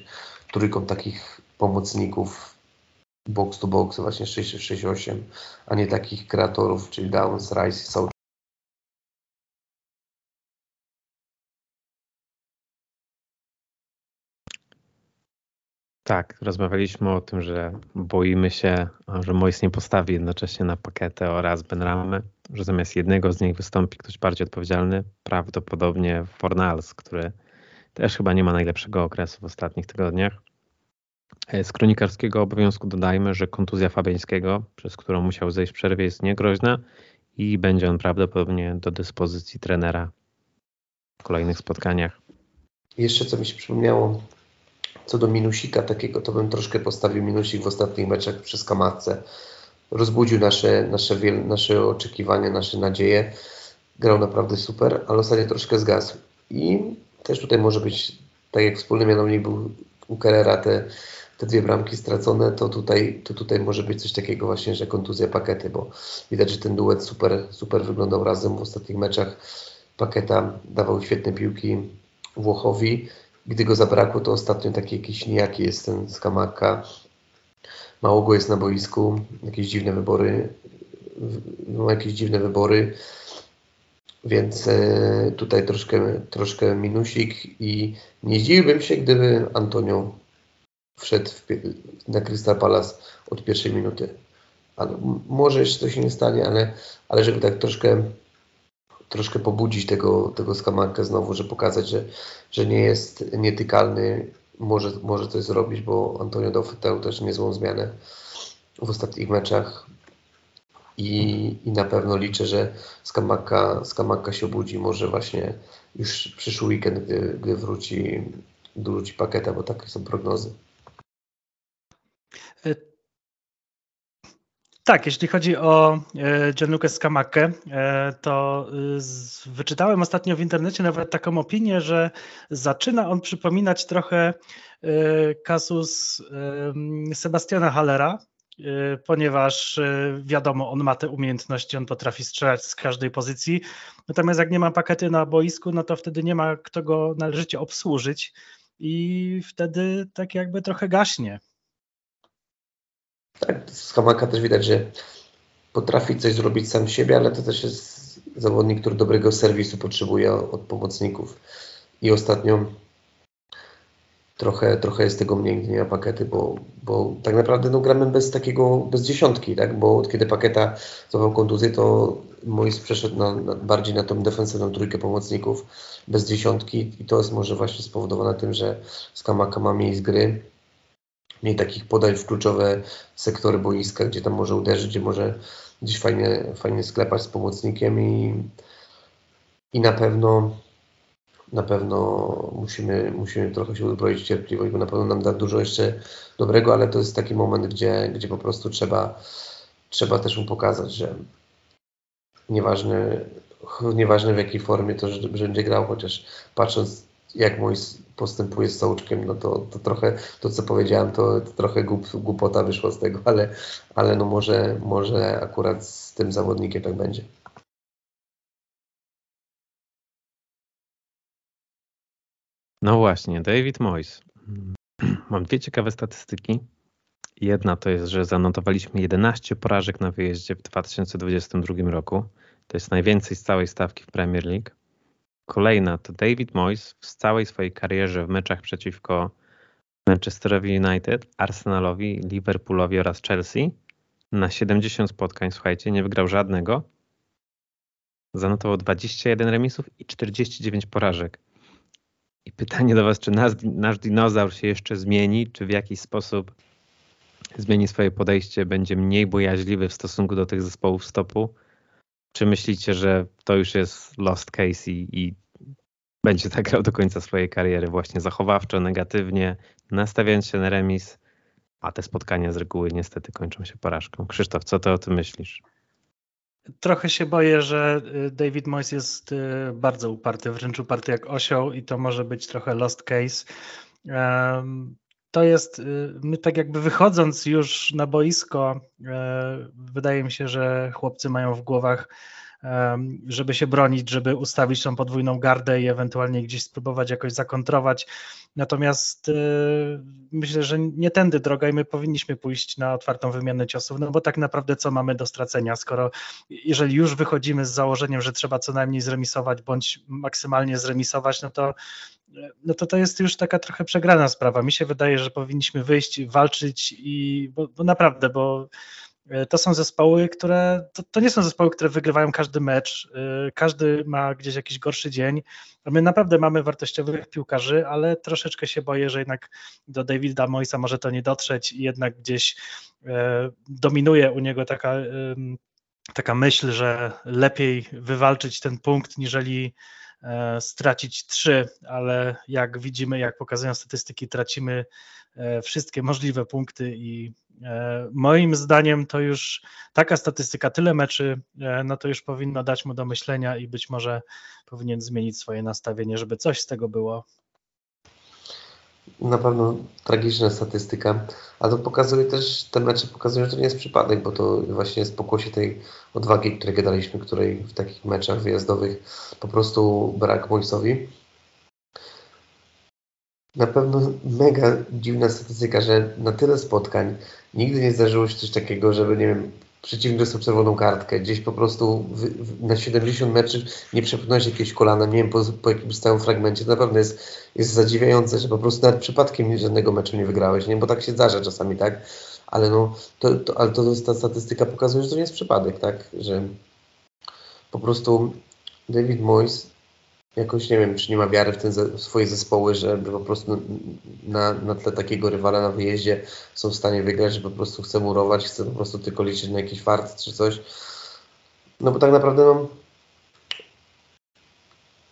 trójką takich pomocników box to box, właśnie 668, a nie takich kreatorów, czyli Downs, Rice, South. Tak, rozmawialiśmy o tym, że boimy się, że Mois nie postawi jednocześnie na paketę oraz Benramy, że zamiast jednego z nich wystąpi ktoś bardziej odpowiedzialny, prawdopodobnie Fornals, który też chyba nie ma najlepszego okresu w ostatnich tygodniach. E, z kronikarskiego obowiązku dodajmy, że kontuzja Fabiańskiego, przez którą musiał zejść w przerwie, jest niegroźna i będzie on prawdopodobnie do dyspozycji trenera w kolejnych spotkaniach. Jeszcze co mi się przypomniało, co do minusika takiego, to bym troszkę postawił minusik w ostatnich meczach przez Kamatce. Rozbudził nasze, nasze, nasze oczekiwania, nasze nadzieje. Grał naprawdę super, ale ostatnio troszkę zgasł. I też tutaj może być, tak jak wspólny mianownik był u Kerera, te te dwie bramki stracone, to tutaj, to tutaj może być coś takiego właśnie, że kontuzja pakety, bo widać, że ten duet super, super wyglądał razem w ostatnich meczach. Paketa dawał świetne piłki Włochowi gdy go zabrakło, to ostatnio taki jakiś nijaki jest ten Skamaka. Mało go jest na boisku, jakieś dziwne wybory, ma jakieś dziwne wybory, więc e, tutaj troszkę, troszkę minusik i nie zdziwiłbym się, gdyby Antonio wszedł w, na Crystal Palace od pierwszej minuty. Ale może jeszcze to się nie stanie, ale, ale żeby tak troszkę troszkę pobudzić tego, tego skamarkę znowu, że pokazać, że, że nie jest nietykalny, może, może coś zrobić, bo Antonio dał też niezłą zmianę w ostatnich meczach i, i na pewno liczę, że Skamaka, Skamaka się obudzi może właśnie już przyszły weekend, gdy, gdy wróci, wróci paketa, bo takie są prognozy. E, tak, jeśli chodzi o e, Gianluca Scamackę, e, to e, wyczytałem ostatnio w internecie nawet taką opinię, że zaczyna on przypominać trochę kasus Sebastiana Hallera, ponieważ wiadomo, on ma te umiejętności, on potrafi strzelać z każdej pozycji. Natomiast jak nie ma pakety na boisku, no to wtedy nie ma kto go należycie obsłużyć i wtedy tak jakby trochę gaśnie. Tak, z Hamaka też widać, że potrafi coś zrobić sam siebie, ale to też jest zawodnik, który dobrego serwisu potrzebuje od pomocników. I ostatnio trochę, trochę jest tego mniej, nie ma pakety, bo, bo tak naprawdę no, gramy bez takiego, bez dziesiątki, tak? bo od kiedy paketa złapał kontuzję, to Mois przeszedł na, na, bardziej na tą defensywną trójkę pomocników bez dziesiątki i to jest może właśnie spowodowane tym, że Skamaka ma miejsc gry, mniej takich podań w kluczowe sektory boiska, gdzie tam może uderzyć, gdzie może gdzieś fajnie, fajnie sklepać z pomocnikiem i, i na pewno na pewno musimy, musimy trochę się uzbroić cierpliwość, bo na pewno nam da dużo jeszcze dobrego, ale to jest taki moment, gdzie, gdzie po prostu trzeba, trzeba też mu pokazać, że nieważne, nieważne w jakiej formie to, że będzie grał, chociaż patrząc jak mój postępuje z Sołczkiem, no to, to trochę to, co powiedziałem, to, to trochę głup, głupota wyszła z tego, ale, ale no może, może akurat z tym zawodnikiem tak będzie. No właśnie, David Moyes. Mam dwie ciekawe statystyki. Jedna to jest, że zanotowaliśmy 11 porażek na wyjeździe w 2022 roku. To jest najwięcej z całej stawki w Premier League. Kolejna to David Moyes w całej swojej karierze w meczach przeciwko Manchesterowi United, Arsenalowi, Liverpoolowi oraz Chelsea na 70 spotkań, słuchajcie, nie wygrał żadnego. Zanotował 21 remisów i 49 porażek. I pytanie do Was, czy nasz, nasz dinozaur się jeszcze zmieni, czy w jakiś sposób zmieni swoje podejście, będzie mniej bojaźliwy w stosunku do tych zespołów stopu? Czy myślicie, że to już jest lost case i, i będzie tak grał do końca swojej kariery właśnie zachowawczo, negatywnie, nastawiając się na remis, a te spotkania z reguły niestety kończą się porażką. Krzysztof, co ty o tym myślisz? Trochę się boję, że y, David Moyes jest y, bardzo uparty, wręcz uparty jak osioł i to może być trochę lost case. To jest, y, my tak jakby wychodząc już na boisko, wydaje mi się, że chłopcy mają w głowach żeby się bronić, żeby ustawić tą podwójną gardę i ewentualnie gdzieś spróbować jakoś zakontrować. Natomiast y, myślę, że nie tędy droga i my powinniśmy pójść na otwartą wymianę ciosów, no bo tak naprawdę co mamy do stracenia, skoro jeżeli już wychodzimy z założeniem, że trzeba co najmniej zremisować bądź maksymalnie zremisować, no to no to to jest już taka trochę przegrana sprawa. Mi się wydaje, że powinniśmy wyjść, walczyć i bo, bo naprawdę, bo to są zespoły, które to, to, nie są zespoły, które wygrywają każdy mecz. E, każdy ma gdzieś jakiś gorszy dzień. My naprawdę mamy wartościowych piłkarzy, ale troszeczkę się boję, że jednak do Davida Moisa może to nie dotrzeć i jednak gdzieś e, dominuje u niego taka, taka myśl, że lepiej wywalczyć ten punkt, niżeli stracić trzy, ale jak widzimy, jak pokazują statystyki, tracimy wszystkie możliwe punkty i E, moim zdaniem to już taka statystyka, tyle meczy, e, no to już powinno dać mu do myślenia i być może powinien zmienić swoje nastawienie, żeby coś z tego było. Na pewno tragiczna statystyka, a to pokazuje też, te mecze pokazują, że to nie jest przypadek, bo to właśnie jest pokłosie tej odwagi, której gadaliśmy, której w takich meczach wyjazdowych po prostu brak Moisowi. Na pewno mega dziwna statystyka, że na tyle spotkań nigdy nie zdarzyło się coś takiego, żeby, nie wiem, przeciwnik dostał czerwoną kartkę, gdzieś po prostu w, w, na 70 meczów nie przepchnąłeś jakiegoś kolana, nie wiem po, po jakimś stałym fragmencie. To naprawdę jest, jest zadziwiające, że po prostu nawet przypadkiem żadnego meczu nie wygrałeś, nie? bo tak się zdarza czasami, tak? Ale no, to, to, ale to ta statystyka pokazuje, że to nie jest przypadek, tak? Że po prostu David Moyes jakoś nie wiem, czy nie ma wiary w, ten, w swoje zespoły, żeby po prostu na, na tle takiego rywala na wyjeździe są w stanie wygrać, że po prostu chce murować, chce po prostu tylko liczyć na jakiś fart czy coś. No bo tak naprawdę no,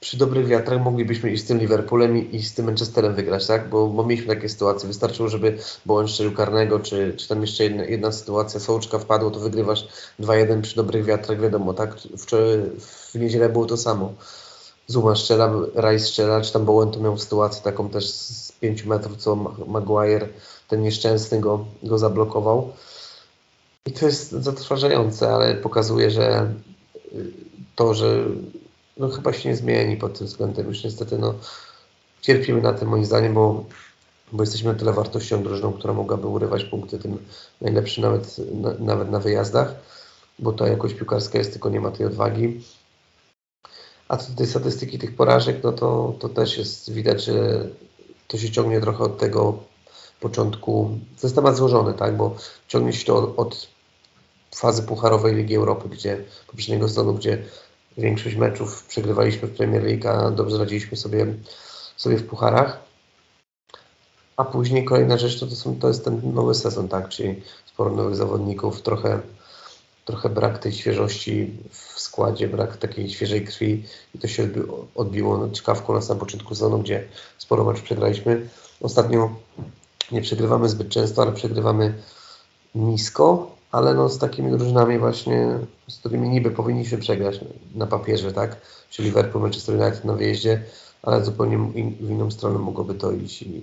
przy dobrych wiatrach moglibyśmy iść z tym Liverpoolem i, i z tym Manchesterem wygrać, tak? Bo, bo mieliśmy takie sytuacje. Wystarczyło, żeby błąd strzelił karnego, czy, czy tam jeszcze jedna, jedna sytuacja, Sołczka wpadło, to wygrywasz 2-1 przy dobrych wiatrach, wiadomo, tak? W, w niedzielę było to samo. Zuma strzela, Rice strzela, czy tam Bowen to miał sytuację taką też z 5 metrów, co Maguire, ten nieszczęsny go, go zablokował. I to jest zatrważające, ale pokazuje, że y, to, że no chyba się nie zmieni pod tym względem. Już niestety no, cierpimy na tym moim zdaniem, bo, bo jesteśmy na tyle wartością drużyną, która mogłaby urywać punkty tym najlepszym nawet, na, nawet na wyjazdach, bo to jakoś piłkarska jest, tylko nie ma tej odwagi. A co do tej statystyki tych porażek, no to, to też jest widać, że to się ciągnie trochę od tego początku. To jest temat złożony, tak, bo ciągnie się to od, od fazy pucharowej Ligi Europy, gdzie poprzedniego sezonu, gdzie większość meczów przegrywaliśmy w Premier League, a dobrze radziliśmy sobie, sobie w pucharach. A później kolejna rzecz to, to, są, to jest ten nowy sezon, tak, czyli sporo nowych zawodników, trochę trochę brak tej świeżości w składzie, brak takiej świeżej krwi i to się odbiło czkawką na samym początku sezonu, gdzie sporo meczów przegraliśmy. Ostatnio nie przegrywamy zbyt często, ale przegrywamy nisko, ale no z takimi drużynami właśnie, z którymi niby powinniśmy przegrać na papierze, tak? Czyli Liverpool, Manchester United na wyjeździe, ale zupełnie w inną stronę mogłoby to iść. I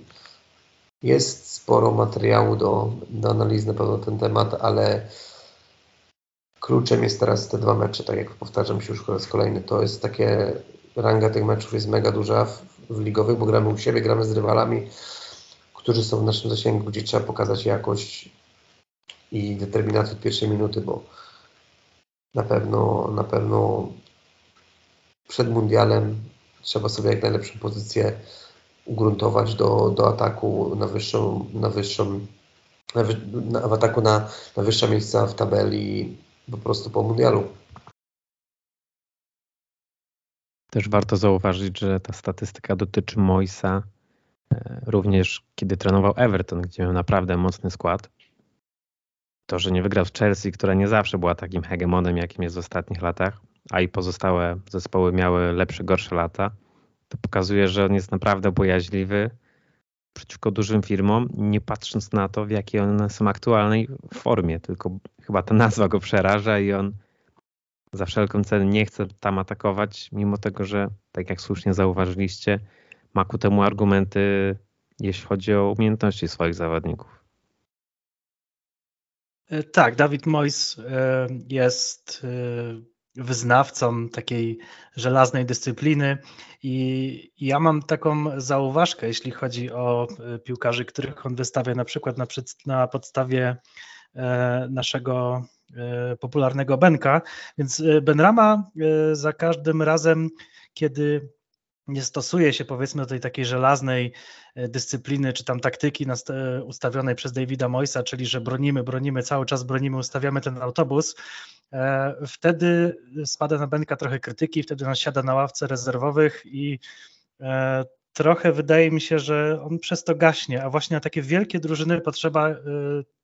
jest sporo materiału do, do analizy na pewno ten temat, ale kluczem jest teraz te dwa mecze, tak jak powtarzam się już po raz kolejny, to jest takie, ranga tych meczów jest mega duża w, w ligowych, bo gramy u siebie, gramy z rywalami, którzy są w naszym zasięgu, gdzie trzeba pokazać jakość i determinację od pierwszej minuty, bo na pewno, na pewno przed mundialem trzeba sobie jak najlepszą pozycję ugruntować do, do ataku na wyższą, na wyższą na, na, w ataku na, na wyższe miejsca w tabeli po prostu po mundialu. Też warto zauważyć, że ta statystyka dotyczy Moisa e, również kiedy trenował Everton, gdzie miał naprawdę mocny skład. To, że nie wygrał z Chelsea, która nie zawsze była takim hegemonem, jakim jest w ostatnich latach, a i pozostałe zespoły miały lepsze, gorsze lata, to pokazuje, że on jest naprawdę bojaźliwy przeciwko dużym firmom, nie patrząc na to, w jakiej one są aktualnej formie, tylko chyba ta nazwa go przeraża i on za wszelką cenę nie chce tam atakować, mimo tego, że tak jak słusznie zauważyliście, ma ku temu argumenty, jeśli chodzi o umiejętności swoich zawodników. E, tak, Dawid Moyes e, jest e, wyznawcą takiej żelaznej dyscypliny. I ja mam taką zauważkę, jeśli chodzi o e, piłkarzy, których on wystawia na przykład na, na podstawie e, naszego e, popularnego Benka, więc Benrama za każdym razem, kiedy nie stosuje się powiedzmy do tej takiej żelaznej e, dyscypliny czy tam taktyki e, ustawionej przez Davida Moisa, czyli że bronimy, bronimy, cały czas bronimy, ustawiamy ten autobus, e, wtedy spada na Benka trochę krytyki, wtedy on siada na ławce rezerwowych i trochę wydaje mi się, że on przez to gaśnie, a właśnie na takie wielkie drużyny potrzeba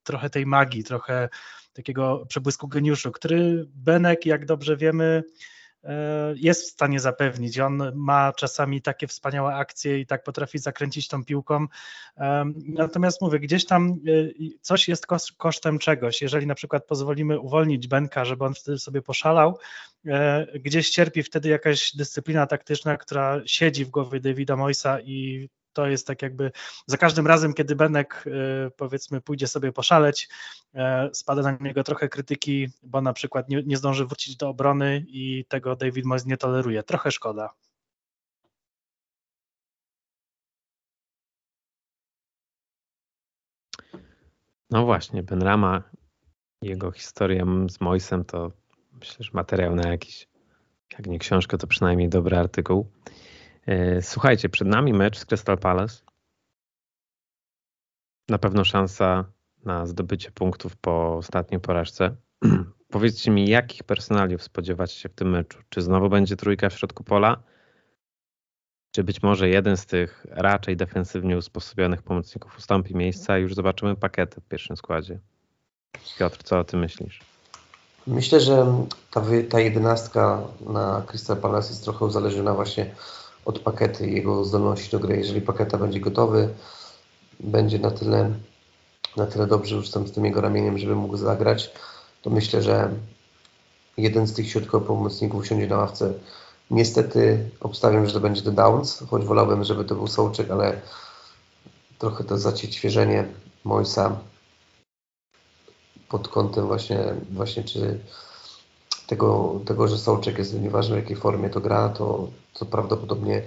trochę tej magii, trochę takiego przebłysku geniuszu, który Benek, jak dobrze wiemy, jest w stanie zapewnić. On ma czasami takie wspaniałe akcje i tak potrafi zakręcić tą piłką. E, natomiast mówię, gdzieś tam e, coś jest kosztem czegoś. Jeżeli na przykład pozwolimy uwolnić Benka, żeby on wtedy sobie poszalał, gdzieś cierpi wtedy jakaś dyscyplina taktyczna, która siedzi w głowie Davida Moisa i to jest tak jakby za każdym razem, kiedy Benek e, powiedzmy pójdzie sobie poszaleć, e, spada na niego trochę krytyki, bo na przykład nie, nie zdąży wrócić do obrony i tego David Moyes nie toleruje. Trochę szkoda. No właśnie, Benrama, jego historia z Moisem to myślę, że materiał na jakiś, jak nie książkę, to przynajmniej dobry artykuł. E, słuchajcie, przed nami mecz z Crystal Palace. Na pewno szansa na zdobycie punktów po ostatniej porażce. Powiedzcie mi, jakich personaliów spodziewacie się w tym meczu? Czy znowu będzie trójka w środku pola? Czy być może jeden z tych raczej defensywnie usposobionych pomocników ustąpi miejsca i już zobaczymy pakiety w pierwszym składzie? Piotr, co o tym myślisz? Myślę, że ta, ta jedenastka na Crystal Palace jest trochę uzależniona właśnie od pakety jego zdolności do gry. Jeżeli paketa będzie gotowy, będzie na tyle, na tyle dobrze już tam z tym jego ramieniem, żeby mógł zagrać, to myślę, że jeden z tych środkowych pomocników siądzie na ławce. Niestety obstawiam, że to będzie The Downs, choć wolałbym, żeby to był Sołczek, ale trochę to zacieświeżenie Moisa pod kątem właśnie, właśnie czy tego, tego, że Sołczek jest nieważne w jakiej formie to gra, to, to prawdopodobnie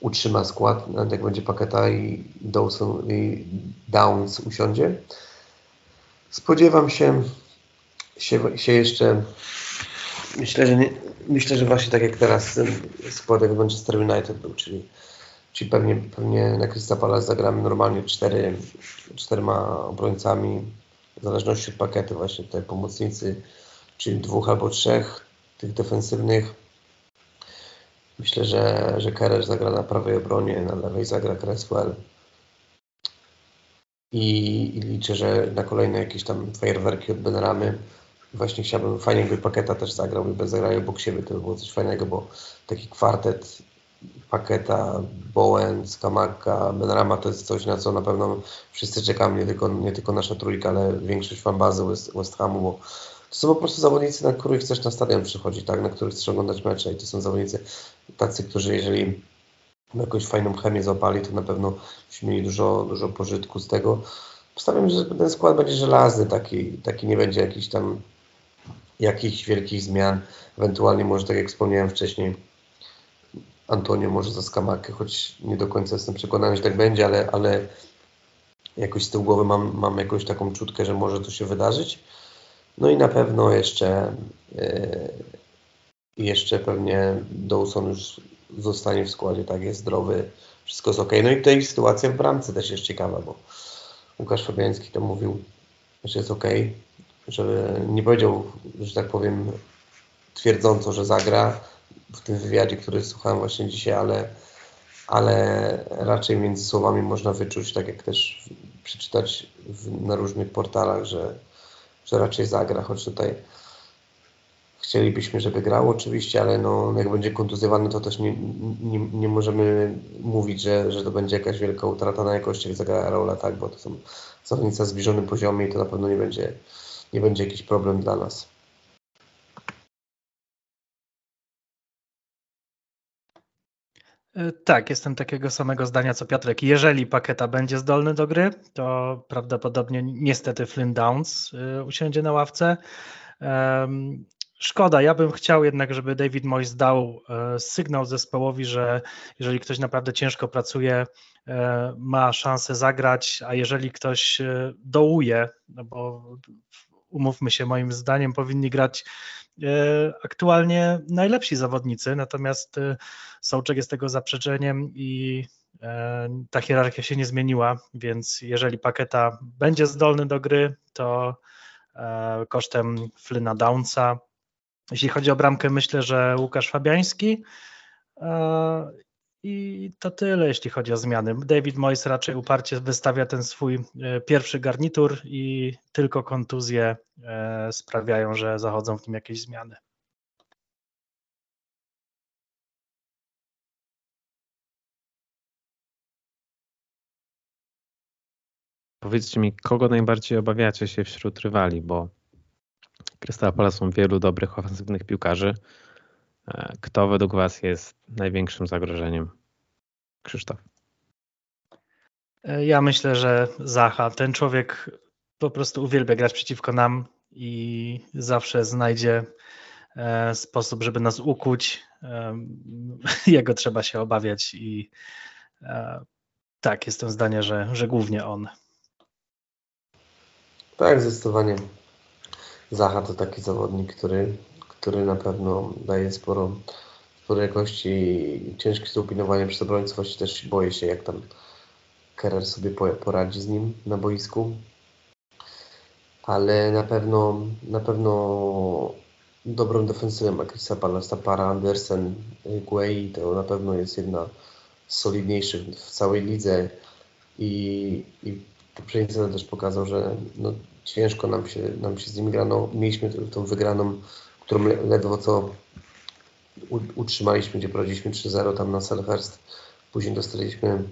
utrzyma skład, nawet jak będzie Paketa i Dawson i Downs usiądzie. Spodziewam się, się, się jeszcze myślę, że nie, myślę, że właśnie tak jak teraz składek Manchester United był, czyli, czyli pewnie, pewnie na Crystal Palace zagramy normalnie cztery, czterema obrońcami, w zależności od paketu właśnie tutaj pomocnicy, czyli dwóch albo trzech tych defensywnych. Myślę, że, że Kerer zagra na prawej obronie, na lewej zagra Cresswell. I, I, liczę, że na kolejne jakieś tam fajerwerki od Benramy. Właśnie chciałbym, fajnie jakby Paketa też zagrał i bez zagrania obok siebie, to by było coś fajnego, bo taki kwartet Paketa, Bowen, Skamaka, Benrama to jest coś, na co na pewno wszyscy czekamy, nie tylko, nie tylko nasza trójka, ale większość fanbazy West, West Hamu, bo to są po prostu zawodnicy, na których chcesz na stadion przychodzić, tak? na których chcesz oglądać mecze i to są zawodnicy tacy, którzy jeżeli jakąś fajną chemię złapali, to na pewno mieli dużo, dużo pożytku z tego. Postawiam, że ten skład będzie żelazny, taki, taki nie będzie jakiś tam jakichś wielkich zmian. Ewentualnie może, tak jak wspomniałem wcześniej, Antonio może za skamakę, choć nie do końca jestem przekonany, że tak będzie, ale, ale jakoś z tyłu głowy mam, mam jakąś taką czutkę, że może to się wydarzyć. No i na pewno jeszcze yy, jeszcze pewnie Dawson już zostanie w składzie, tak jest zdrowy, wszystko jest ok. No i tutaj sytuacja w bramce też jest ciekawa, bo Łukasz Fabiański to mówił, że jest ok, że nie powiedział, że tak powiem, twierdząco, że zagra w tym wywiadzie, który słuchałem właśnie dzisiaj, ale, ale raczej między słowami można wyczuć, tak jak też przeczytać w, na różnych portalach, że, że raczej zagra, choć tutaj chcielibyśmy, żeby grał oczywiście, ale no, jak będzie kontuzjowany, to też nie, nie, nie możemy mówić, że, że to będzie jakaś wielka utrata na jakości, jak zagra Raula, tak, bo to są zawodnicy na zbliżonym poziomie i to na pewno nie będzie, nie będzie jakiś problem dla nas. Tak, jestem takiego samego zdania co Piotrek. Jeżeli Paketa będzie zdolny do gry, to prawdopodobnie niestety Flynn Downs e, usiądzie na ławce. Szkoda, ja bym chciał jednak, żeby David Moyes dał e, sygnał zespołowi, że jeżeli ktoś naprawdę ciężko pracuje, ma szansę zagrać, a jeżeli ktoś dołuje, no bo umówmy się, moim zdaniem powinni grać E, aktualnie najlepsi zawodnicy, natomiast e, Sołczek jest tego zaprzeczeniem i e, ta hierarchia się nie zmieniła, więc jeżeli Paketa będzie zdolny do gry, to kosztem Flyna Downsa. Jeśli chodzi o bramkę, myślę, że Łukasz Fabiański i to tyle, jeśli chodzi o zmiany. David Moyes raczej uparcie wystawia ten swój e, pierwszy garnitur i tylko kontuzje e, sprawiają, że zachodzą w nim jakieś zmiany. Powiedzcie mi, kogo najbardziej obawiacie się wśród rywali, bo Crystal Palace są wielu dobrych ofensywnych piłkarzy, kto według Was jest największym zagrożeniem? Krzysztof. E, ja myślę, że Zacha. Ten człowiek po prostu uwielbia grać przeciwko nam i zawsze znajdzie e, sposób, żeby nas ukuć. Jego trzeba się obawiać i tak, jestem zdania, że, że głównie on. Tak, zdecydowanie. Zaha to taki zawodnik, który, który na pewno daje sporo, sporo jakości i ciężkie jest przez obrońców, też boję się, jak tam Kerer sobie poradzi z nim na boisku. Ale na pewno, na pewno dobrą defensywę ma Chrisa Palasta, Para Andersen, Guei, to na pewno jest jedna z solidniejszych w całej lidze i, i poprzedni sezon też pokazał, że no, ciężko nam się, nam się z nim grano. Mieliśmy tą wygraną, którą ledwo co utrzymaliśmy, gdzie prowadziliśmy 3-0 tam na Selhurst. Później dostaliśmy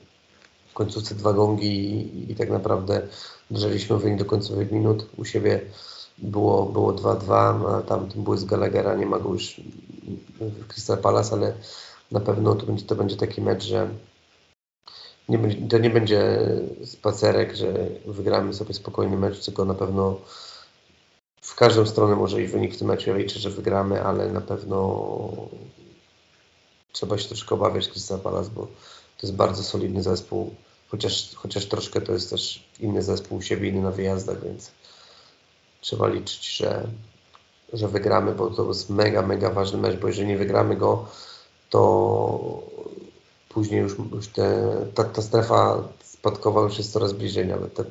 w końcówce dwa gongi i, i tak naprawdę drżeliśmy wynik do końcowych minut. U siebie było, było 2-2, a tam ten błysk Gallaghera nie ma go już w Crystal Palace, ale na pewno to będzie, to będzie taki mecz, że nie będzie, to nie będzie spacerek, że wygramy sobie spokojny mecz, tylko na pewno w każdą stronę może iść wynik w tym meczu. Ja liczę, że wygramy, ale na pewno trzeba się troszkę obawiać Crystal Palace, bo to jest bardzo solidny zespół, chociaż, chociaż troszkę to jest też inny zespół u siebie, inny na wyjazdach, więc trzeba liczyć, że, że wygramy, bo to jest mega, mega ważny mecz, bo jeżeli nie wygramy go, to później już, już te, ta, ta strefa spadkowa już jest coraz bliżej nawet. Te,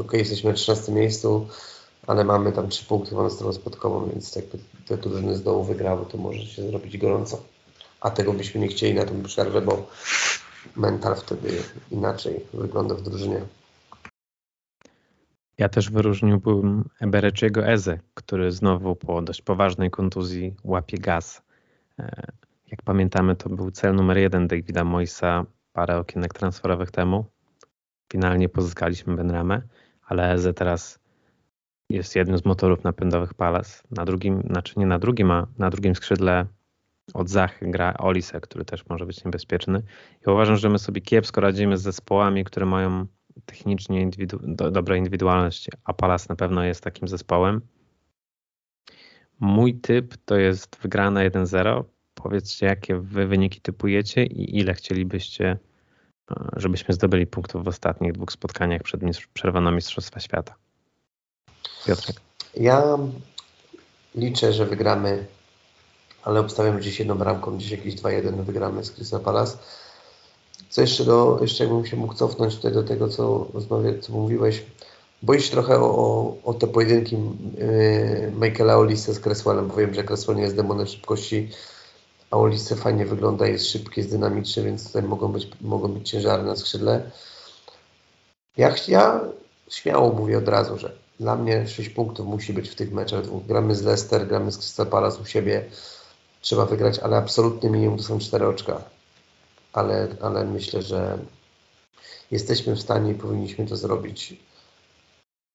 ok, jesteśmy na 13 miejscu, ale mamy tam 3 punkty na stronę spadkową, więc jakby te drużyny z dołu wygrały, to może się zrobić gorąco. A tego byśmy nie chcieli na tym przerwę, bo mental wtedy inaczej wygląda w drużynie. Ja też wyróżniłbym Ebereciego Eze, który znowu po dość poważnej kontuzji łapie gaz. E, jak pamiętamy, to był cel numer jeden Davida Moisa parę okienek transferowych temu. Finalnie pozyskaliśmy Benramę, ale Eze teraz jest jednym z motorów napędowych Palace. Na drugim, znaczy nie na drugim, a na drugim skrzydle od Zachy gra Olise, który też może być niebezpieczny. I uważam, że my sobie kiepsko radzimy z zespołami, które mają technicznie indywidu do, dobre indywidualności, a Palace na pewno jest takim zespołem. Mój typ to jest wygrana 1-0. Powiedzcie, jakie wy wyniki typujecie i ile chcielibyście, e, żebyśmy zdobyli punktów w ostatnich dwóch spotkaniach przed przerwaną Mistrzostwa Świata. Piotrek. Ja liczę, że wygramy, ale obstawiam gdzieś jedną bramką, gdzieś jakieś 2-1 wygramy z Crystal Palace. Co jeszcze, do, jeszcze jakbym się mógł cofnąć tutaj do tego, co, co mówiłeś. Boję się trochę o, o te pojedynki yy, Michaela Olise z Cresswellem, bo wiem, że Cresswell nie jest demonem szybkości, a Olise fajnie wygląda, jest szybki, jest dynamiczny, więc tutaj mogą być, mogą być ciężary na skrzydle. Ja, ja śmiało mówię od razu, że dla mnie 6 punktów musi być w tych meczach dwóch. Gramy z Leicester, gramy z Crystal Palace u siebie, trzeba wygrać, ale absolutnie minimum to są 4 oczka ale, ale myślę, że jesteśmy w stanie i powinniśmy to zrobić,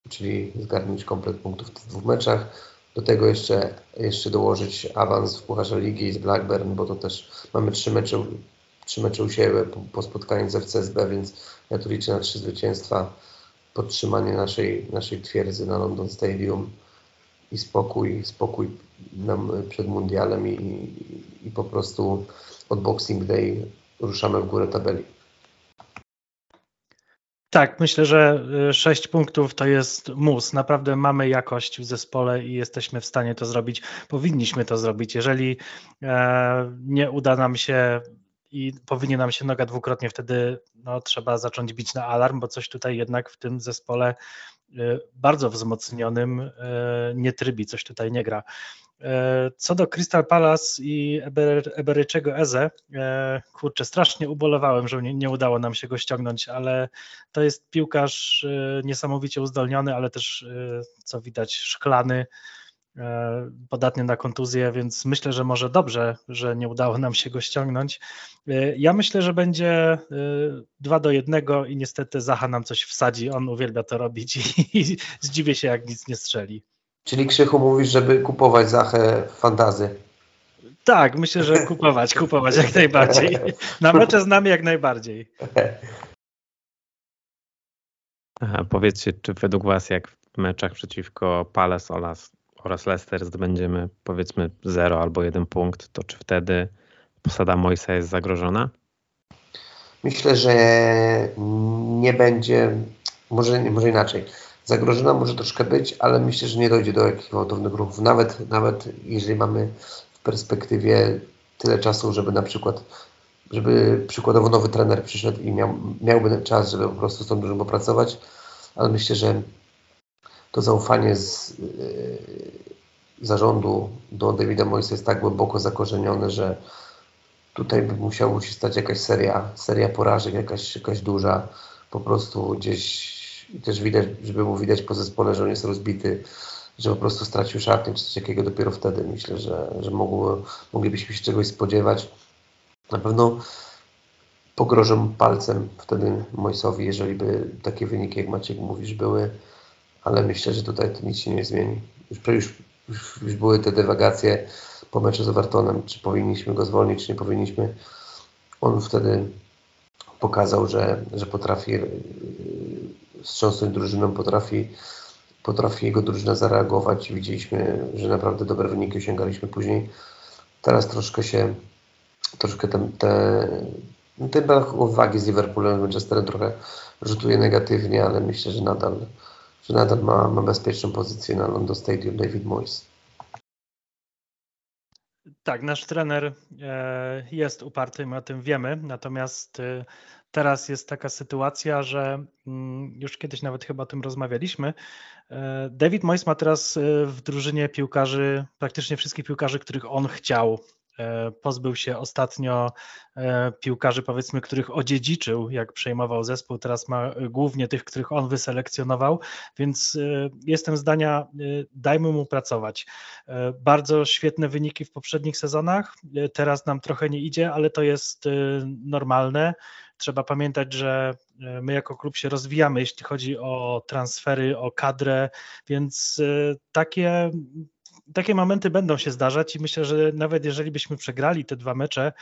czyli zgarnąć komplet punktów w tych dwóch meczach. Do tego jeszcze, jeszcze dołożyć awans w Pucharze Ligi z Blackburn, bo to też mamy trzy mecze, trzy mecze u siebie po, po spotkaniu z FCSB, więc ja tu liczę na trzy zwycięstwa, podtrzymanie naszej, naszej twierdzy na London Stadium i spokój, spokój nam przed mundialem i, i, i po prostu od Boxing Day ruszamy w górę tabeli. Tak, myślę, że 6 y, punktów to jest mus. Naprawdę mamy jakość w zespole i jesteśmy w stanie to zrobić. Powinniśmy to zrobić. Jeżeli e, nie uda nam się i powinien nam się noga dwukrotnie, wtedy no, trzeba zacząć bić na alarm, bo coś tutaj jednak w tym zespole y, bardzo wzmocnionym y, nie trybi, coś tutaj nie gra. E, co do Crystal Palace i Eber, Eberyczego Eze, kurczę, strasznie ubolewałem, że nie, nie, udało nam się go ściągnąć, ale to jest piłkarz niesamowicie uzdolniony, ale też, co widać, szklany, podatny na kontuzję, więc myślę, że może dobrze, że nie udało nam się go ściągnąć. Ja myślę, że będzie 2 do 1 i niestety Zaha nam coś wsadzi, on uwielbia to robić i zdziwię się, jak nic nie strzeli. Czyli Krzychu mówisz, żeby kupować Zachę fantazy. Tak, myślę, że kupować, kupować jak najbardziej. Na mecze z nami jak najbardziej. Aha, powiedzcie, czy według Was jak w meczach przeciwko Palace oraz, oraz Leicester zdobędziemy powiedzmy 0 albo 1 punkt, to czy wtedy posada Moisa jest zagrożona? Myślę, że nie będzie, może, może inaczej zagrożona może troszkę być, ale myślę, że nie dojdzie do jakichś gwałtownych ruchów. Nawet, nawet jeżeli mamy w perspektywie tyle czasu, żeby na przykład, żeby przykładowo nowy trener przyszedł i miał, miałby czas, żeby po prostu z tą dużą popracować, ale myślę, że to zaufanie z yy, zarządu do Davida Moysa jest tak głęboko zakorzenione, że tutaj by musiało się stać jakaś seria, seria porażek, jakaś, jakaś duża, po prostu gdzieś też widać, żeby było widać po zespole, że on jest rozbity, że po prostu stracił szatnię czy coś takiego dopiero wtedy. Myślę, że, że mogło, moglibyśmy się czegoś spodziewać. Na pewno pogrożę palcem wtedy Mojsowi, jeżeli by takie wyniki, jak Maciek mówisz, były, ale myślę, że tutaj to nic się nie zmieni. Już, już, już, były te dywagacje po meczu z Evertonem, czy powinniśmy go zwolnić, czy nie powinniśmy. On wtedy pokazał, że, że potrafi wstrząsnąć drużyną, potrafi, potrafi jego drużyna zareagować. Widzieliśmy, że naprawdę dobre wyniki osiągaliśmy później. Teraz troszkę się, troszkę ten, te, ten brak uwagi z Liverpoolem, Manchesterem trochę rzutuje negatywnie, ale myślę, że nadal, że nadal ma, ma bezpieczną pozycję na London Stadium David Moyes. Tak, nasz trener e, jest uparty, my o tym wiemy, natomiast e, teraz jest taka sytuacja, że mm, już kiedyś nawet chyba o tym rozmawialiśmy. E, David Moyes ma teraz w drużynie piłkarzy, praktycznie wszystkich piłkarzy, których on chciał pozbył się ostatnio e, piłkarzy, powiedzmy, których odziedziczył, jak przejmował zespół. Teraz ma głównie tych, których on wyselekcjonował, więc e, jestem zdania, dajmy mu pracować. Bardzo świetne wyniki w poprzednich sezonach. Teraz nam trochę nie idzie, ale to jest normalne. Trzeba pamiętać, że my jako klub się rozwijamy, jeśli chodzi o transfery, o kadrę, więc takie takie momenty będą się zdarzać i myślę, że nawet jeżeli byśmy przegrali te dwa mecze,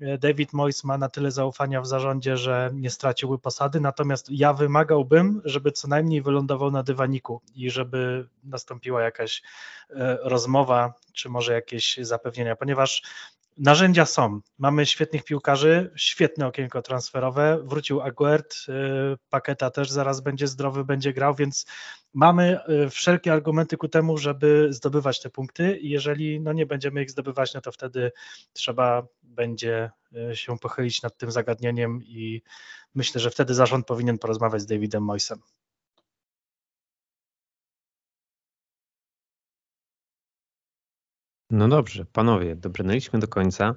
e, David Moyes ma na tyle zaufania w zarządzie, że nie straciłby posady, natomiast ja wymagałbym, żeby co najmniej wylądował na dywaniku i żeby nastąpiła jakaś e, rozmowa, czy może jakieś zapewnienia, ponieważ Narzędzia są. Mamy świetnych piłkarzy, świetne okienko transferowe. Wrócił Aguert, y, Paketa też zaraz będzie zdrowy, będzie grał, więc mamy y, wszelkie argumenty ku temu, żeby zdobywać te punkty. Jeżeli no nie będziemy ich zdobywać, no to wtedy trzeba będzie y, się pochylić nad tym zagadnieniem i myślę, że wtedy zarząd powinien porozmawiać z Davidem Moisem. No dobrze, panowie, dobrnęliśmy do końca.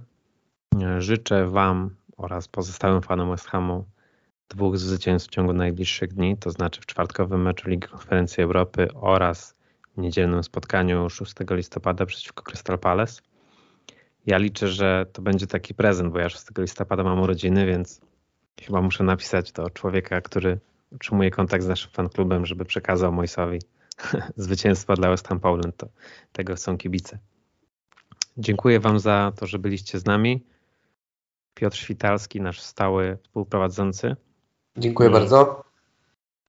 Życzę Wam oraz pozostałym fanom West Hamu dwóch zwycięstw w ciągu najbliższych dni, to znaczy w czwartkowym meczu Ligi Konferencji Europy oraz niedzielnym spotkaniu 6 listopada przeciwko Crystal Palace. Ja liczę, że to będzie taki prezent, bo ja 6 listopada mam urodziny, więc chyba muszę napisać do człowieka, który utrzymuje kontakt z naszym fanklubem, żeby przekazał Mojsowi zwycięstwo dla West Ham Poland. To tego chcą kibice. Dziękuję Wam za to, że byliście z nami. Piotr Świtalski, nasz stały współprowadzący. Dziękuję bardzo.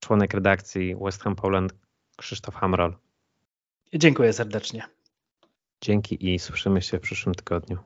Członek redakcji West Ham Poland Krzysztof Hamrol. Dziękuję serdecznie. Dzięki i słyszymy się w przyszłym tygodniu.